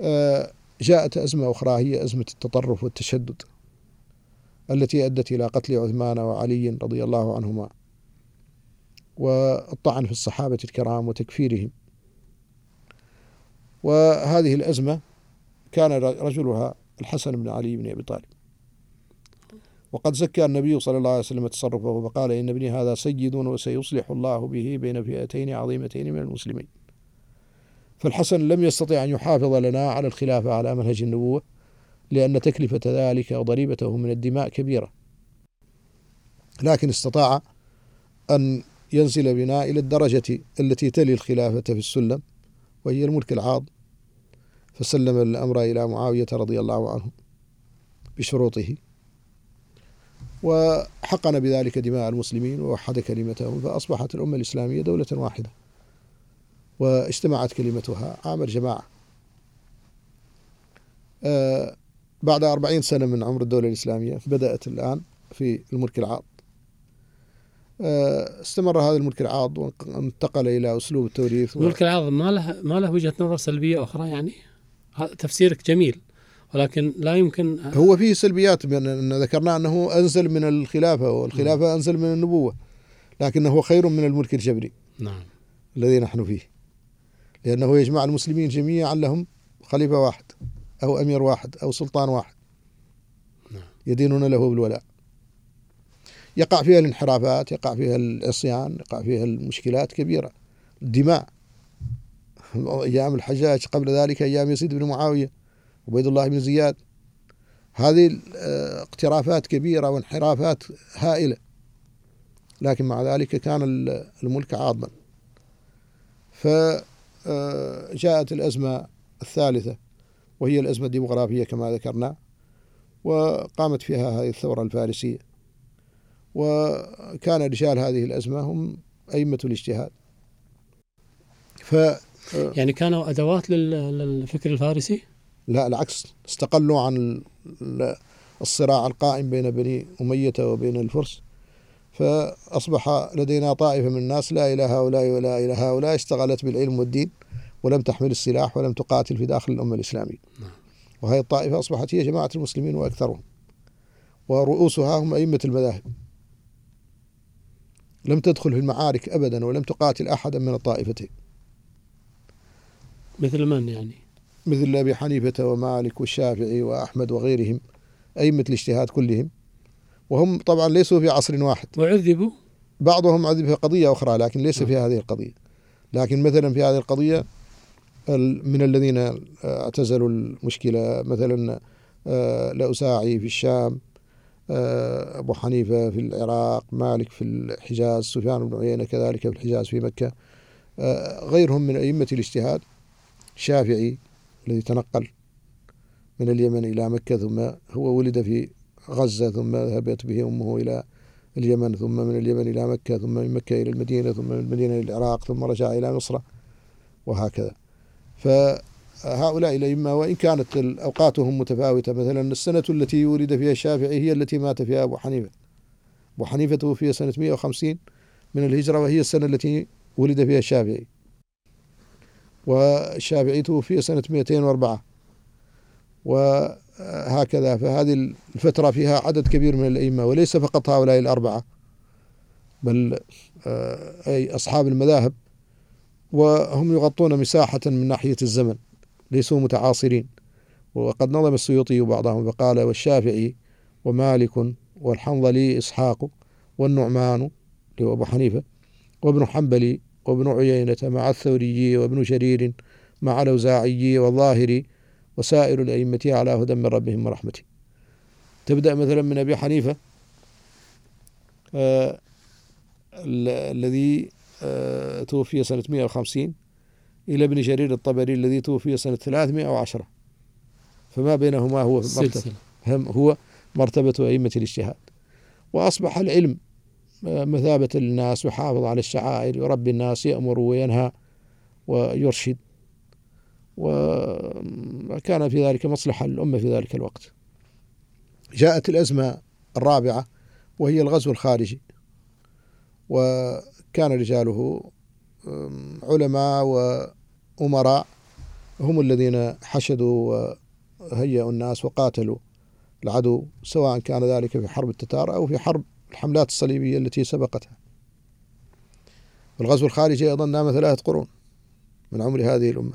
آه، جاءت أزمة أخرى هي أزمة التطرف والتشدد. التي أدت إلى قتل عثمان وعلي رضي الله عنهما والطعن في الصحابة الكرام وتكفيرهم. وهذه الأزمة كان رجلها الحسن بن علي بن أبي طالب. وقد زكى النبي صلى الله عليه وسلم تصرفه فقال إن ابني هذا سيد وسيصلح الله به بين فئتين عظيمتين من المسلمين. فالحسن لم يستطع أن يحافظ لنا على الخلافة على منهج النبوة لأن تكلفة ذلك وضريبته من الدماء كبيرة. لكن استطاع أن ينزل بنا إلى الدرجة التي تلي الخلافة في السلم وهي الملك العاض. فسلم الأمر إلى معاوية رضي الله عنه بشروطه. وحقن بذلك دماء المسلمين ووحد كلمتهم فأصبحت الأمة الإسلامية دولة واحدة. واجتمعت كلمتها عام الجماعة. آه بعد أربعين سنة من عمر الدولة الإسلامية بدأت الآن في الملك العاض. آه استمر هذا الملك العاض وانتقل إلى أسلوب التوريث الملك العاض ما له ما له وجهة نظر سلبية أخرى يعني؟ تفسيرك جميل ولكن لا يمكن هو فيه سلبيات بأن ذكرنا أنه أنزل من الخلافة والخلافة نعم. أنزل من النبوة لكنه خير من الملك الجبري نعم. الذي نحن فيه لأنه يجمع المسلمين جميعا لهم خليفة واحد. أو أمير واحد أو سلطان واحد. يدينون له بالولاء. يقع فيها الانحرافات يقع فيها العصيان يقع فيها المشكلات كبيرة. الدماء. أيام الحجاج قبل ذلك أيام يزيد بن معاوية عبيد الله بن زياد. هذه اقترافات كبيرة وانحرافات هائلة. لكن مع ذلك كان الملك عاضما فجاءت الأزمة الثالثة. وهي الأزمة الديمغرافية كما ذكرنا وقامت فيها هذه الثورة الفارسية. وكان رجال هذه الأزمة هم أئمة الاجتهاد. ف يعني كانوا أدوات للفكر الفارسي؟ لا العكس. استقلوا عن الصراع القائم بين بني أمية وبين الفرس. فأصبح لدينا طائفة من الناس لا إلى هؤلاء ولا إلى هؤلاء اشتغلت بالعلم والدين. ولم تحمل السلاح ولم تقاتل في داخل الأمة الإسلامية. نعم. وهذه الطائفة أصبحت هي جماعة المسلمين وأكثرهم. ورؤوسها هم أئمة المذاهب. لم تدخل في المعارك أبدا ولم تقاتل أحدا من الطائفتين. مثل من يعني؟ مثل أبي حنيفة ومالك والشافعي وأحمد وغيرهم أئمة الاجتهاد كلهم. وهم طبعا ليسوا في عصر واحد. وعذبوا؟ بعضهم عذب في قضية أخرى لكن ليس في هذه القضية. لكن مثلا في هذه القضية من الذين اعتزلوا المشكلة. مثلا الأوساعي في الشام أبو حنيفة في العراق مالك في الحجاز سفيان بن عيينة كذلك في الحجاز في مكة غيرهم من أئمة الاجتهاد الشافعي الذي تنقل من اليمن إلى مكة ثم هو ولد في غزة ثم ذهبت به أمه إلى اليمن ثم من اليمن إلى مكة ثم من مكة إلى المدينة ثم من المدينة إلى العراق ثم رجع إلى مصر وهكذا. فهؤلاء الأئمة وإن كانت أوقاتهم متفاوتة مثلا السنة التي ولد فيها الشافعي هي التي مات فيها أبو حنيفة. أبو حنيفة توفي سنة 150 من الهجرة وهي السنة التي ولد فيها الشافعي. والشافعي توفي سنة 204 وهكذا فهذه الفترة فيها عدد كبير من الأئمة وليس فقط هؤلاء الأربعة بل آه، أي أصحاب المذاهب. وهم يغطون مساحة من ناحية الزمن ليسوا متعاصرين. وقد نظم السيوطي بعضهم فقال والشافعي ومالك والحنظلي إسحاق والنعمان اللي هو أبو حنيفة وابن حنبلي وابن عيينة مع الثوري وابن شرير مع الأوزاعي والظاهري وسائر الأئمة على هدى من ربهم ورحمته. تبدأ مثلا من أبي حنيفة آه الذي توفي سنة 150 إلى ابن جرير الطبري الذي توفي سنة 310 فما بينهما هو مرتبة هو مرتبة أئمة الاجتهاد. وأصبح العلم مثابة للناس ويحافظ على الشعائر يربي الناس يأمر وينهى ويرشد. وكان في ذلك مصلحة للأمة في ذلك الوقت. جاءت الأزمة الرابعة وهي الغزو الخارجي. وكان رجاله علماء وأمراء هم الذين حشدوا وهيئوا الناس وقاتلوا العدو سواء كان ذلك في حرب التتار أو في حرب الحملات الصليبية التي سبقتها. الغزو الخارجي أيضا نام ثلاثة قرون من عمر هذه الأمة.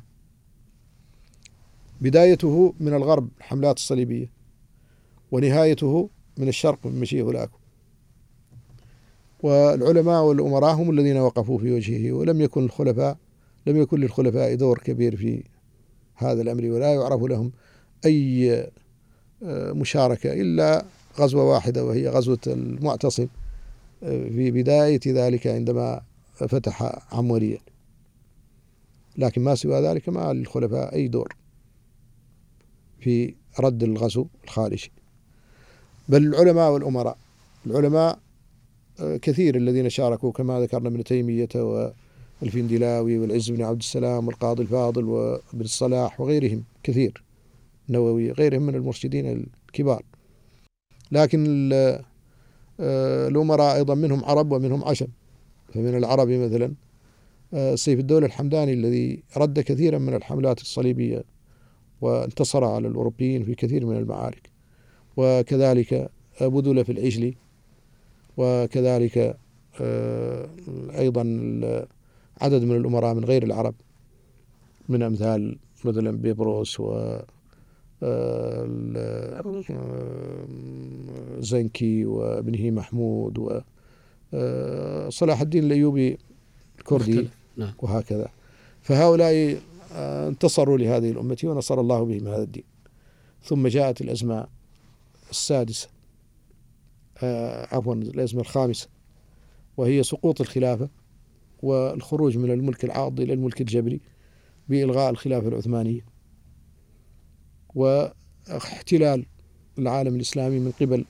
بدايته من الغرب الحملات الصليبية ونهايته من الشرق من مشية ولاكم والعلماء والأمراء هم الذين وقفوا في وجهه ولم يكن الخلفاء لم يكن للخلفاء دور كبير في هذا الأمر ولا يعرف لهم أي آه، مشاركة إلا غزوة واحدة وهي غزوة المعتصم آه، في بداية ذلك عندما فتح عموريا لكن ما سوى ذلك ما للخلفاء أي دور في رد الغزو الخارجي. بل العلماء والأمراء العلماء كثير الذين شاركوا كما ذكرنا ابن تيمية والفندلاوي والعز بن عبد السلام والقاضي الفاضل وابن الصلاح وغيرهم كثير النووي غيرهم من المرشدين الكبار. لكن آه، الأمراء أيضا منهم عرب ومنهم عشب فمن العرب مثلا آه، سيف الدولة الحمداني الذي رد كثيرا من الحملات الصليبية وانتصر على الأوروبيين في كثير من المعارك. وكذلك بذل في العجلي وكذلك آه، أيضا عدد من الأمراء من غير العرب من أمثال مثلا بيبروس و آه، زنكي وابنه محمود وصلاح الدين الأيوبي الكردي نعم. وهكذا. فهؤلاء آه، انتصروا لهذه الأمة ونصر الله بهم هذا الدين. ثم جاءت الأزمة السادسة. آه، عفوا الأزمة الخامسة وهي سقوط الخلافة والخروج من الملك العاض إلى الملك الجبري بإلغاء الخلافة العثمانية واحتلال العالم الإسلامي من قبل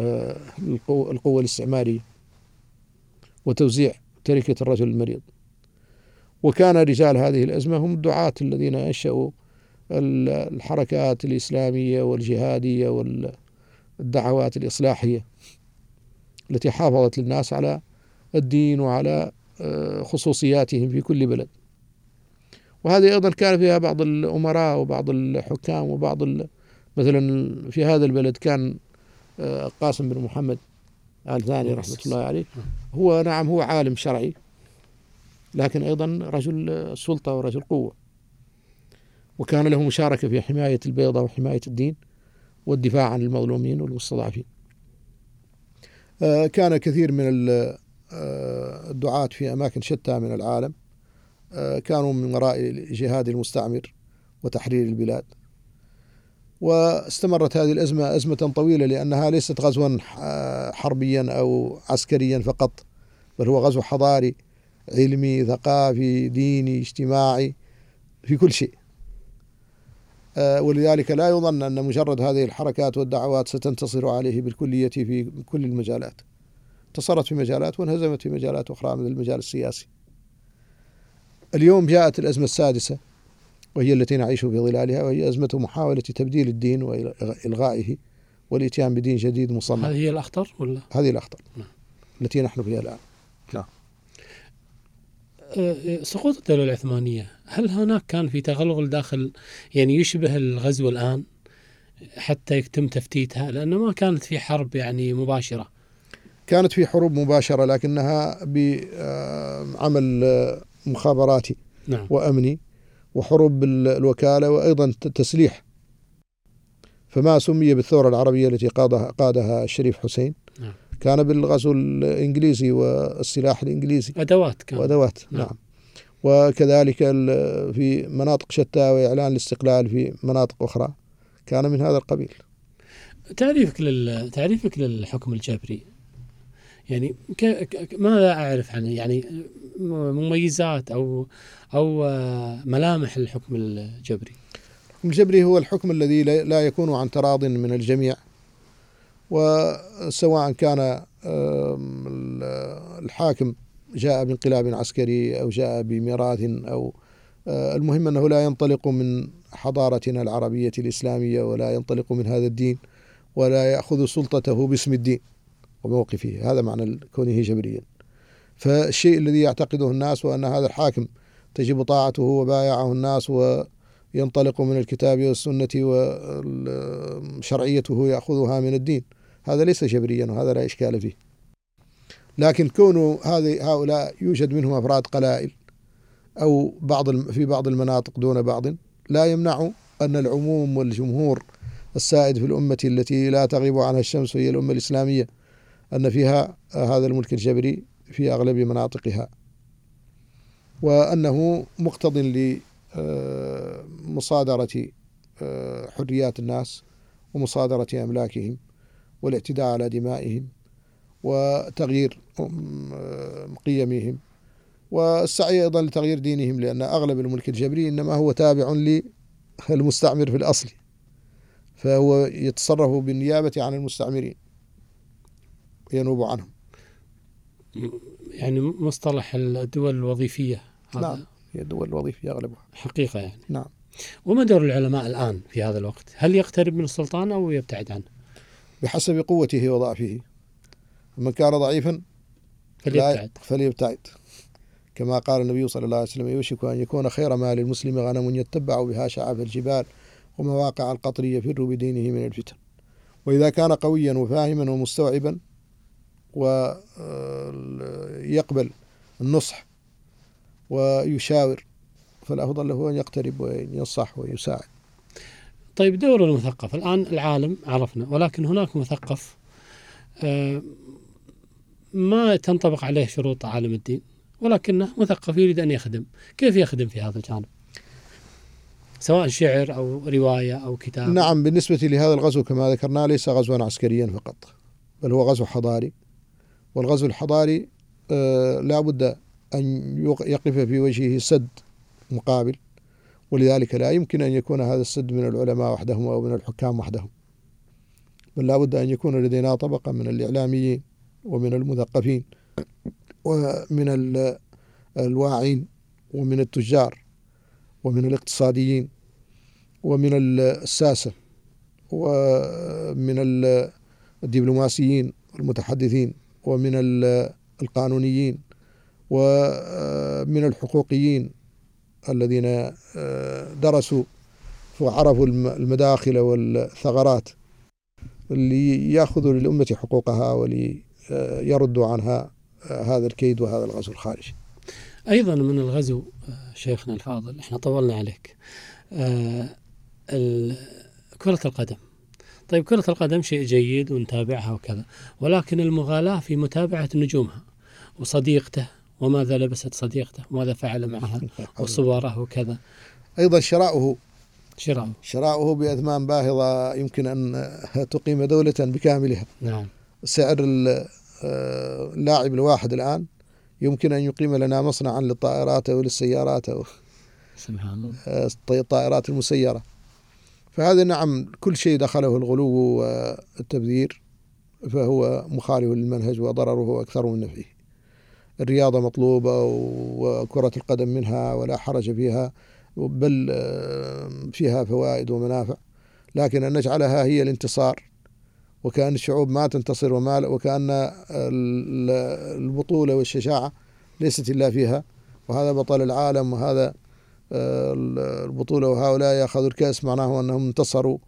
آه، القوة الاستعمارية وتوزيع تركة الرجل المريض. وكان رجال هذه الأزمة هم الدعاة الذين أنشأوا الحركات الإسلامية والجهادية والدعوات الإصلاحية. التي حافظت للناس على الدين وعلى آه، خصوصياتهم في كل بلد. وهذه أيضا كان فيها بعض الأمراء وبعض الحكام وبعض مثلا في هذا البلد كان آه، قاسم بن محمد آل ثاني رحمة الله عليه هو نعم هو عالم شرعي لكن أيضا رجل سلطة ورجل قوة. وكان له مشاركة في حماية البيضة وحماية الدين والدفاع عن المظلومين والمستضعفين. كان كثير من آه، الدعاة في أماكن شتى من العالم. آه، كانوا من وراء جهاد المستعمر وتحرير البلاد. واستمرت هذه الأزمة أزمة طويلة لأنها ليست غزوا حربيا أو عسكريا فقط بل هو غزو حضاري علمي ثقافي ديني اجتماعي في كل شيء. آه، ولذلك لا يظن أن مجرد هذه الحركات والدعوات ستنتصر عليه بالكلية في كل المجالات انتصرت في مجالات وانهزمت في مجالات أخرى مثل المجال السياسي اليوم جاءت الأزمة السادسة وهي التي نعيش في ظلالها وهي أزمة محاولة تبديل الدين وإلغائه والإتيان بدين جديد مصمم هذه هي الأخطر ولا؟ هذه الأخطر نعم. التي نحن فيها الآن نعم سقوط الدولة العثمانية هل هناك كان في تغلغل داخل يعني يشبه الغزو الآن حتى يتم تفتيتها لأنه ما كانت في حرب يعني مباشرة كانت في حروب مباشرة لكنها بعمل أه، مخابراتي نعم. وأمني وحروب الوكالة وأيضا تسليح فما سمي بالثورة العربية التي قادها, قادها الشريف حسين نعم. كان بالغزو الإنجليزي والسلاح الإنجليزي. أدوات كان. وأدوات نعم, نعم. وكذلك في مناطق شتى وإعلان الاستقلال في مناطق أخرى كان من هذا القبيل. تعريفك لل... تعريفك للحكم الجبري. يعني ك... ماذا أعرف عنه. يعني مميزات أو أو ملامح الحكم الجبري. الحكم الجبري هو الحكم الذي لا يكون عن تراض من الجميع. وسواء كان الحاكم جاء بانقلاب عسكري أو جاء بميراث أو آه، المهم أنه لا ينطلق من حضارتنا العربية الإسلامية ولا ينطلق من هذا الدين ولا يأخذ سلطته باسم الدين وموقفه. هذا معنى كونه جبريا. فالشيء الذي يعتقده الناس وأن هذا الحاكم تجب طاعته وبايعه الناس وينطلق من الكتاب والسنة وشرعيته يأخذها من الدين. هذا ليس جبريا وهذا لا إشكال فيه. لكن كون هذه هؤلاء يوجد منهم أفراد قلائل أو بعض في بعض المناطق دون بعض لا يمنع أن العموم والجمهور السائد في الأمة التي لا تغيب عنها الشمس وهي الأمة الإسلامية أن فيها هذا الملك الجبري في أغلب مناطقها. وأنه مقتض لمصادرة آه، حريات الناس ومصادرة أملاكهم. والاعتداء على دمائهم وتغيير قيمهم. والسعي أيضا لتغيير دينهم لأن أغلب الملك الجبري إنما هو تابع للمستعمر في الأصل فهو يتصرف بالنيابة عن المستعمرين ينوب عنهم. يعني مصطلح الدول الوظيفية هذا؟ نعم هي الدول الوظيفية أغلبها. حقيقة يعني. نعم. وما دور العلماء الآن في هذا الوقت؟ هل يقترب من السلطان أو يبتعد عنه؟ بحسب قوته وضعفه. من كان ضعيفا فليبتعد. فليبتعد. كما قال النبي صلى الله عليه وسلم يوشك أن يكون خير مال المسلم غنم يتبع بها شعاب الجبال ومواقع القطر يفر بدينه من الفتن. وإذا كان قويا وفاهما ومستوعبا ويقبل النصح ويشاور فالأفضل له أن يقترب وينصح ويساعد. طيب دور المثقف. الآن العالم عرفنا ولكن هناك مثقف آه، ما تنطبق عليه شروط عالم الدين ولكنه مثقف يريد أن يخدم. كيف يخدم في هذا الجانب؟ سواء شعر أو رواية أو كتاب؟ نعم بالنسبة لهذا الغزو كما ذكرنا ليس غزوا عسكريا فقط بل هو غزو حضاري. والغزو الحضاري آه لا بد أن يقف في وجهه سد مقابل. ولذلك لا يمكن أن يكون هذا السد من العلماء وحدهم أو من الحكام وحدهم. بل لا بد أن يكون لدينا طبقة من الإعلاميين ومن المثقفين ومن الواعين ومن التجار ومن الاقتصاديين ومن الساسة ومن الدبلوماسيين المتحدثين ومن القانونيين ومن الحقوقيين الذين درسوا وعرفوا المداخل والثغرات اللي ياخذوا للأمة حقوقها وليردوا عنها هذا الكيد وهذا الغزو الخارجي. أيضا من الغزو شيخنا الفاضل إحنا طولنا عليك. آه، كرة القدم. طيب كرة القدم شيء جيد ونتابعها وكذا ولكن المغالاة في متابعة نجومها وصديقته وماذا لبست صديقته؟ وماذا فعل معها؟ <laughs> وصوره وكذا. أيضا شراؤه. شراؤه. شراؤه بأثمان باهظة يمكن أن تقيم دولة بكاملها. نعم. سعر آه، اللاعب الواحد الآن يمكن أن يقيم لنا مصنعا للطائرات أو للسيارات أو سبحان الله. آه، الطائرات المسيرة. فهذا نعم كل شيء دخله الغلو والتبذير فهو مخالف للمنهج وضرره أكثر من نفعه الرياضة مطلوبة وكرة القدم منها ولا حرج فيها بل فيها فوائد ومنافع. لكن أن نجعلها هي الانتصار وكأن الشعوب ما تنتصر وما وكأن البطولة والشجاعة ليست إلا فيها. وهذا بطل العالم وهذا آه، البطولة وهؤلاء يأخذوا الكأس معناه أنهم انتصروا.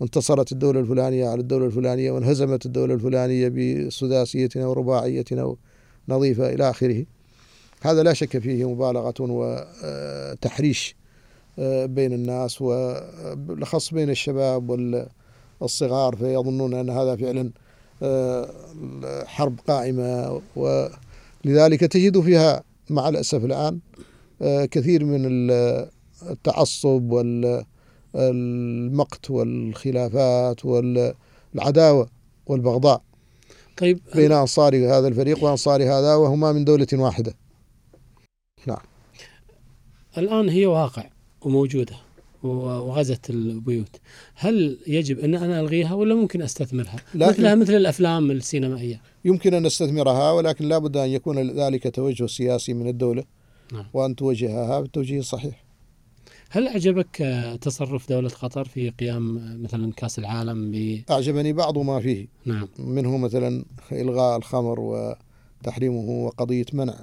وانتصرت الدولة الفلانية على الدولة الفلانية وانهزمت الدولة الفلانية بسداسية أو رباعية أو نظيفة إلى آخره. هذا لا شك فيه مبالغة وتحريش آه، بين الناس وبالأخص بين الشباب والصغار فيظنون أن هذا فعلا آه، حرب قائمة ولذلك تجد فيها مع الأسف الآن آه، كثير من التعصب والمقت والخلافات والعداوة والبغضاء. طيب. بين أنصار هذا الفريق وأنصار هذا وهما من دولة واحدة. نعم. الآن هي واقع وموجودة وغزت البيوت. هل يجب أن أنا ألغيها ولا ممكن أستثمرها؟ مثلها مثل الأفلام السينمائية. يمكن أن نستثمرها ولكن لا بد أن يكون ذلك توجه سياسي من الدولة نعم. وأن توجهها بالتوجيه الصحيح هل أعجبك تصرف دولة قطر في قيام مثلا كأس العالم ب أعجبني بعض ما فيه. نعم. منه مثلا إلغاء الخمر وتحريمه وقضية منع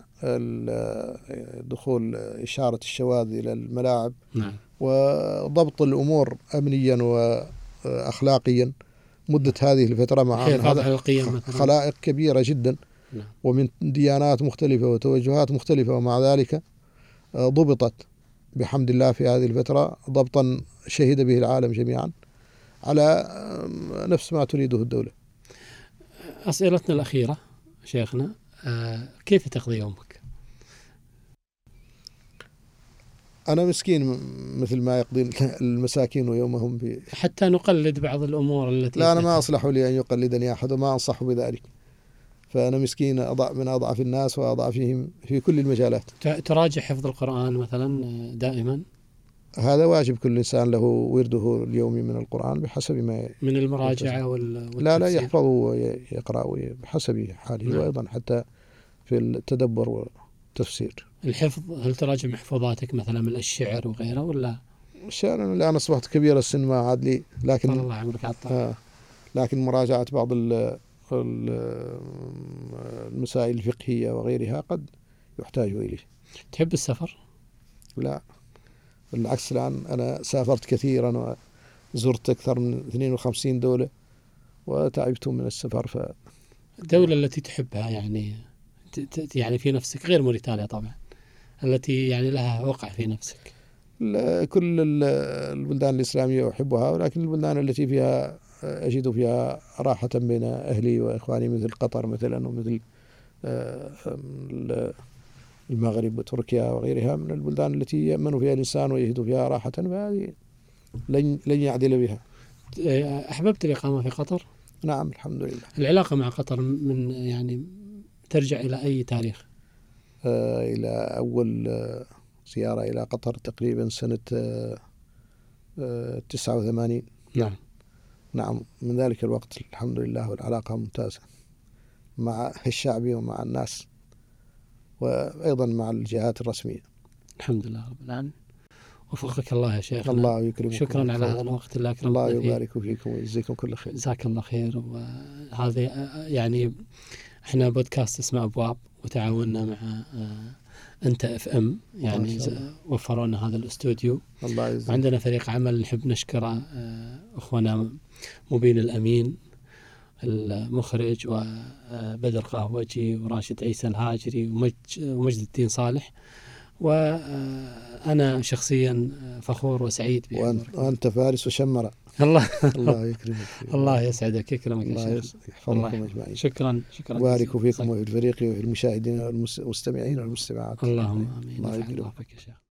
دخول إشارة الشواذ إلى الملاعب نعم. وضبط الأمور أمنيا وأخلاقيا مدة هذه الفترة مع خلائق كبيرة جدا نعم. ومن ديانات مختلفة وتوجهات مختلفة ومع ذلك ضبطت بحمد الله في هذه الفترة ضبطا شهد به العالم جميعا على نفس ما تريده الدولة. أسئلتنا الأخيرة شيخنا آه كيف تقضي يومك؟ أنا مسكين مثل ما يقضي <laughs> المساكين يومهم في حتى نقلد بعض الأمور التي لا أنا ما أصلح لي أن يقلدني أحد وما أنصح بذلك. فأنا مسكين أضع من أضعف الناس وأضعفهم في كل المجالات. تراجع حفظ القرآن مثلا دائما؟ هذا واجب كل إنسان له ورده اليومي من القرآن بحسب ما من المراجعة وال... لا لا يحفظ ويقرأ بحسب حاله نعم. وأيضا حتى في التدبر والتفسير. الحفظ هل تراجع محفوظاتك مثلا من الشعر وغيره ولا؟ الشعر الآن أصبحت كبير السن ما عاد لي لكن الله عمرك آه لكن مراجعة بعض المسائل الفقهية وغيرها قد يحتاج إليه. تحب السفر؟ لا. بالعكس الآن أنا سافرت كثيرا وزرت أكثر من 52 دولة وتعبت من السفر ف الدولة التي تحبها يعني يعني في نفسك غير موريتانيا طبعا التي يعني لها وقع في نفسك. كل البلدان الإسلامية أحبها ولكن البلدان التي فيها أجد فيها راحة بين أهلي وإخواني مثل قطر مثلا ومثل آه، المغرب وتركيا وغيرها من البلدان التي يأمن فيها الإنسان ويجد فيها راحة فهذه لن لن يعدل بها. أحببت الإقامة في قطر؟ نعم الحمد لله. العلاقة مع قطر من يعني ترجع إلى أي تاريخ؟ آه إلى أول آه زيارة إلى قطر تقريبا سنة آه آه 89 نعم نعم من ذلك الوقت الحمد لله والعلاقة ممتازة مع الشعب ومع الناس وأيضا مع الجهات الرسمية. الحمد لله رب العالمين. وفقك الله يا شيخ الله يكرمك شكرا على هذا الوقت اللي الله يبارك فيكم ويجزيكم كل خير. جزاك الله خير. وهذا يعني إحنا بودكاست اسمه أبواب وتعاوننا مع آه، أنت أف أم. يعني وفروا لنا هذا الأستوديو. الله يجزيك. وعندنا فريق عمل نحب نشكره آه، أخونا مبين الأمين المخرج وبدر قهوجي وراشد عيسى الهاجري ومجد الدين صالح. وأنا شخصيا فخور وسعيد وأنت فارس وشمرة. الله الله يكرمك. <laughs> الله يسعدك يكرمك الله يحفظكم أجمعين. شكرا شكرا. بارك فيكم وفي الفريق وفي المشاهدين والمستمعين والمستمعات. اللهم آمين. الله يكرمك يا شيخ.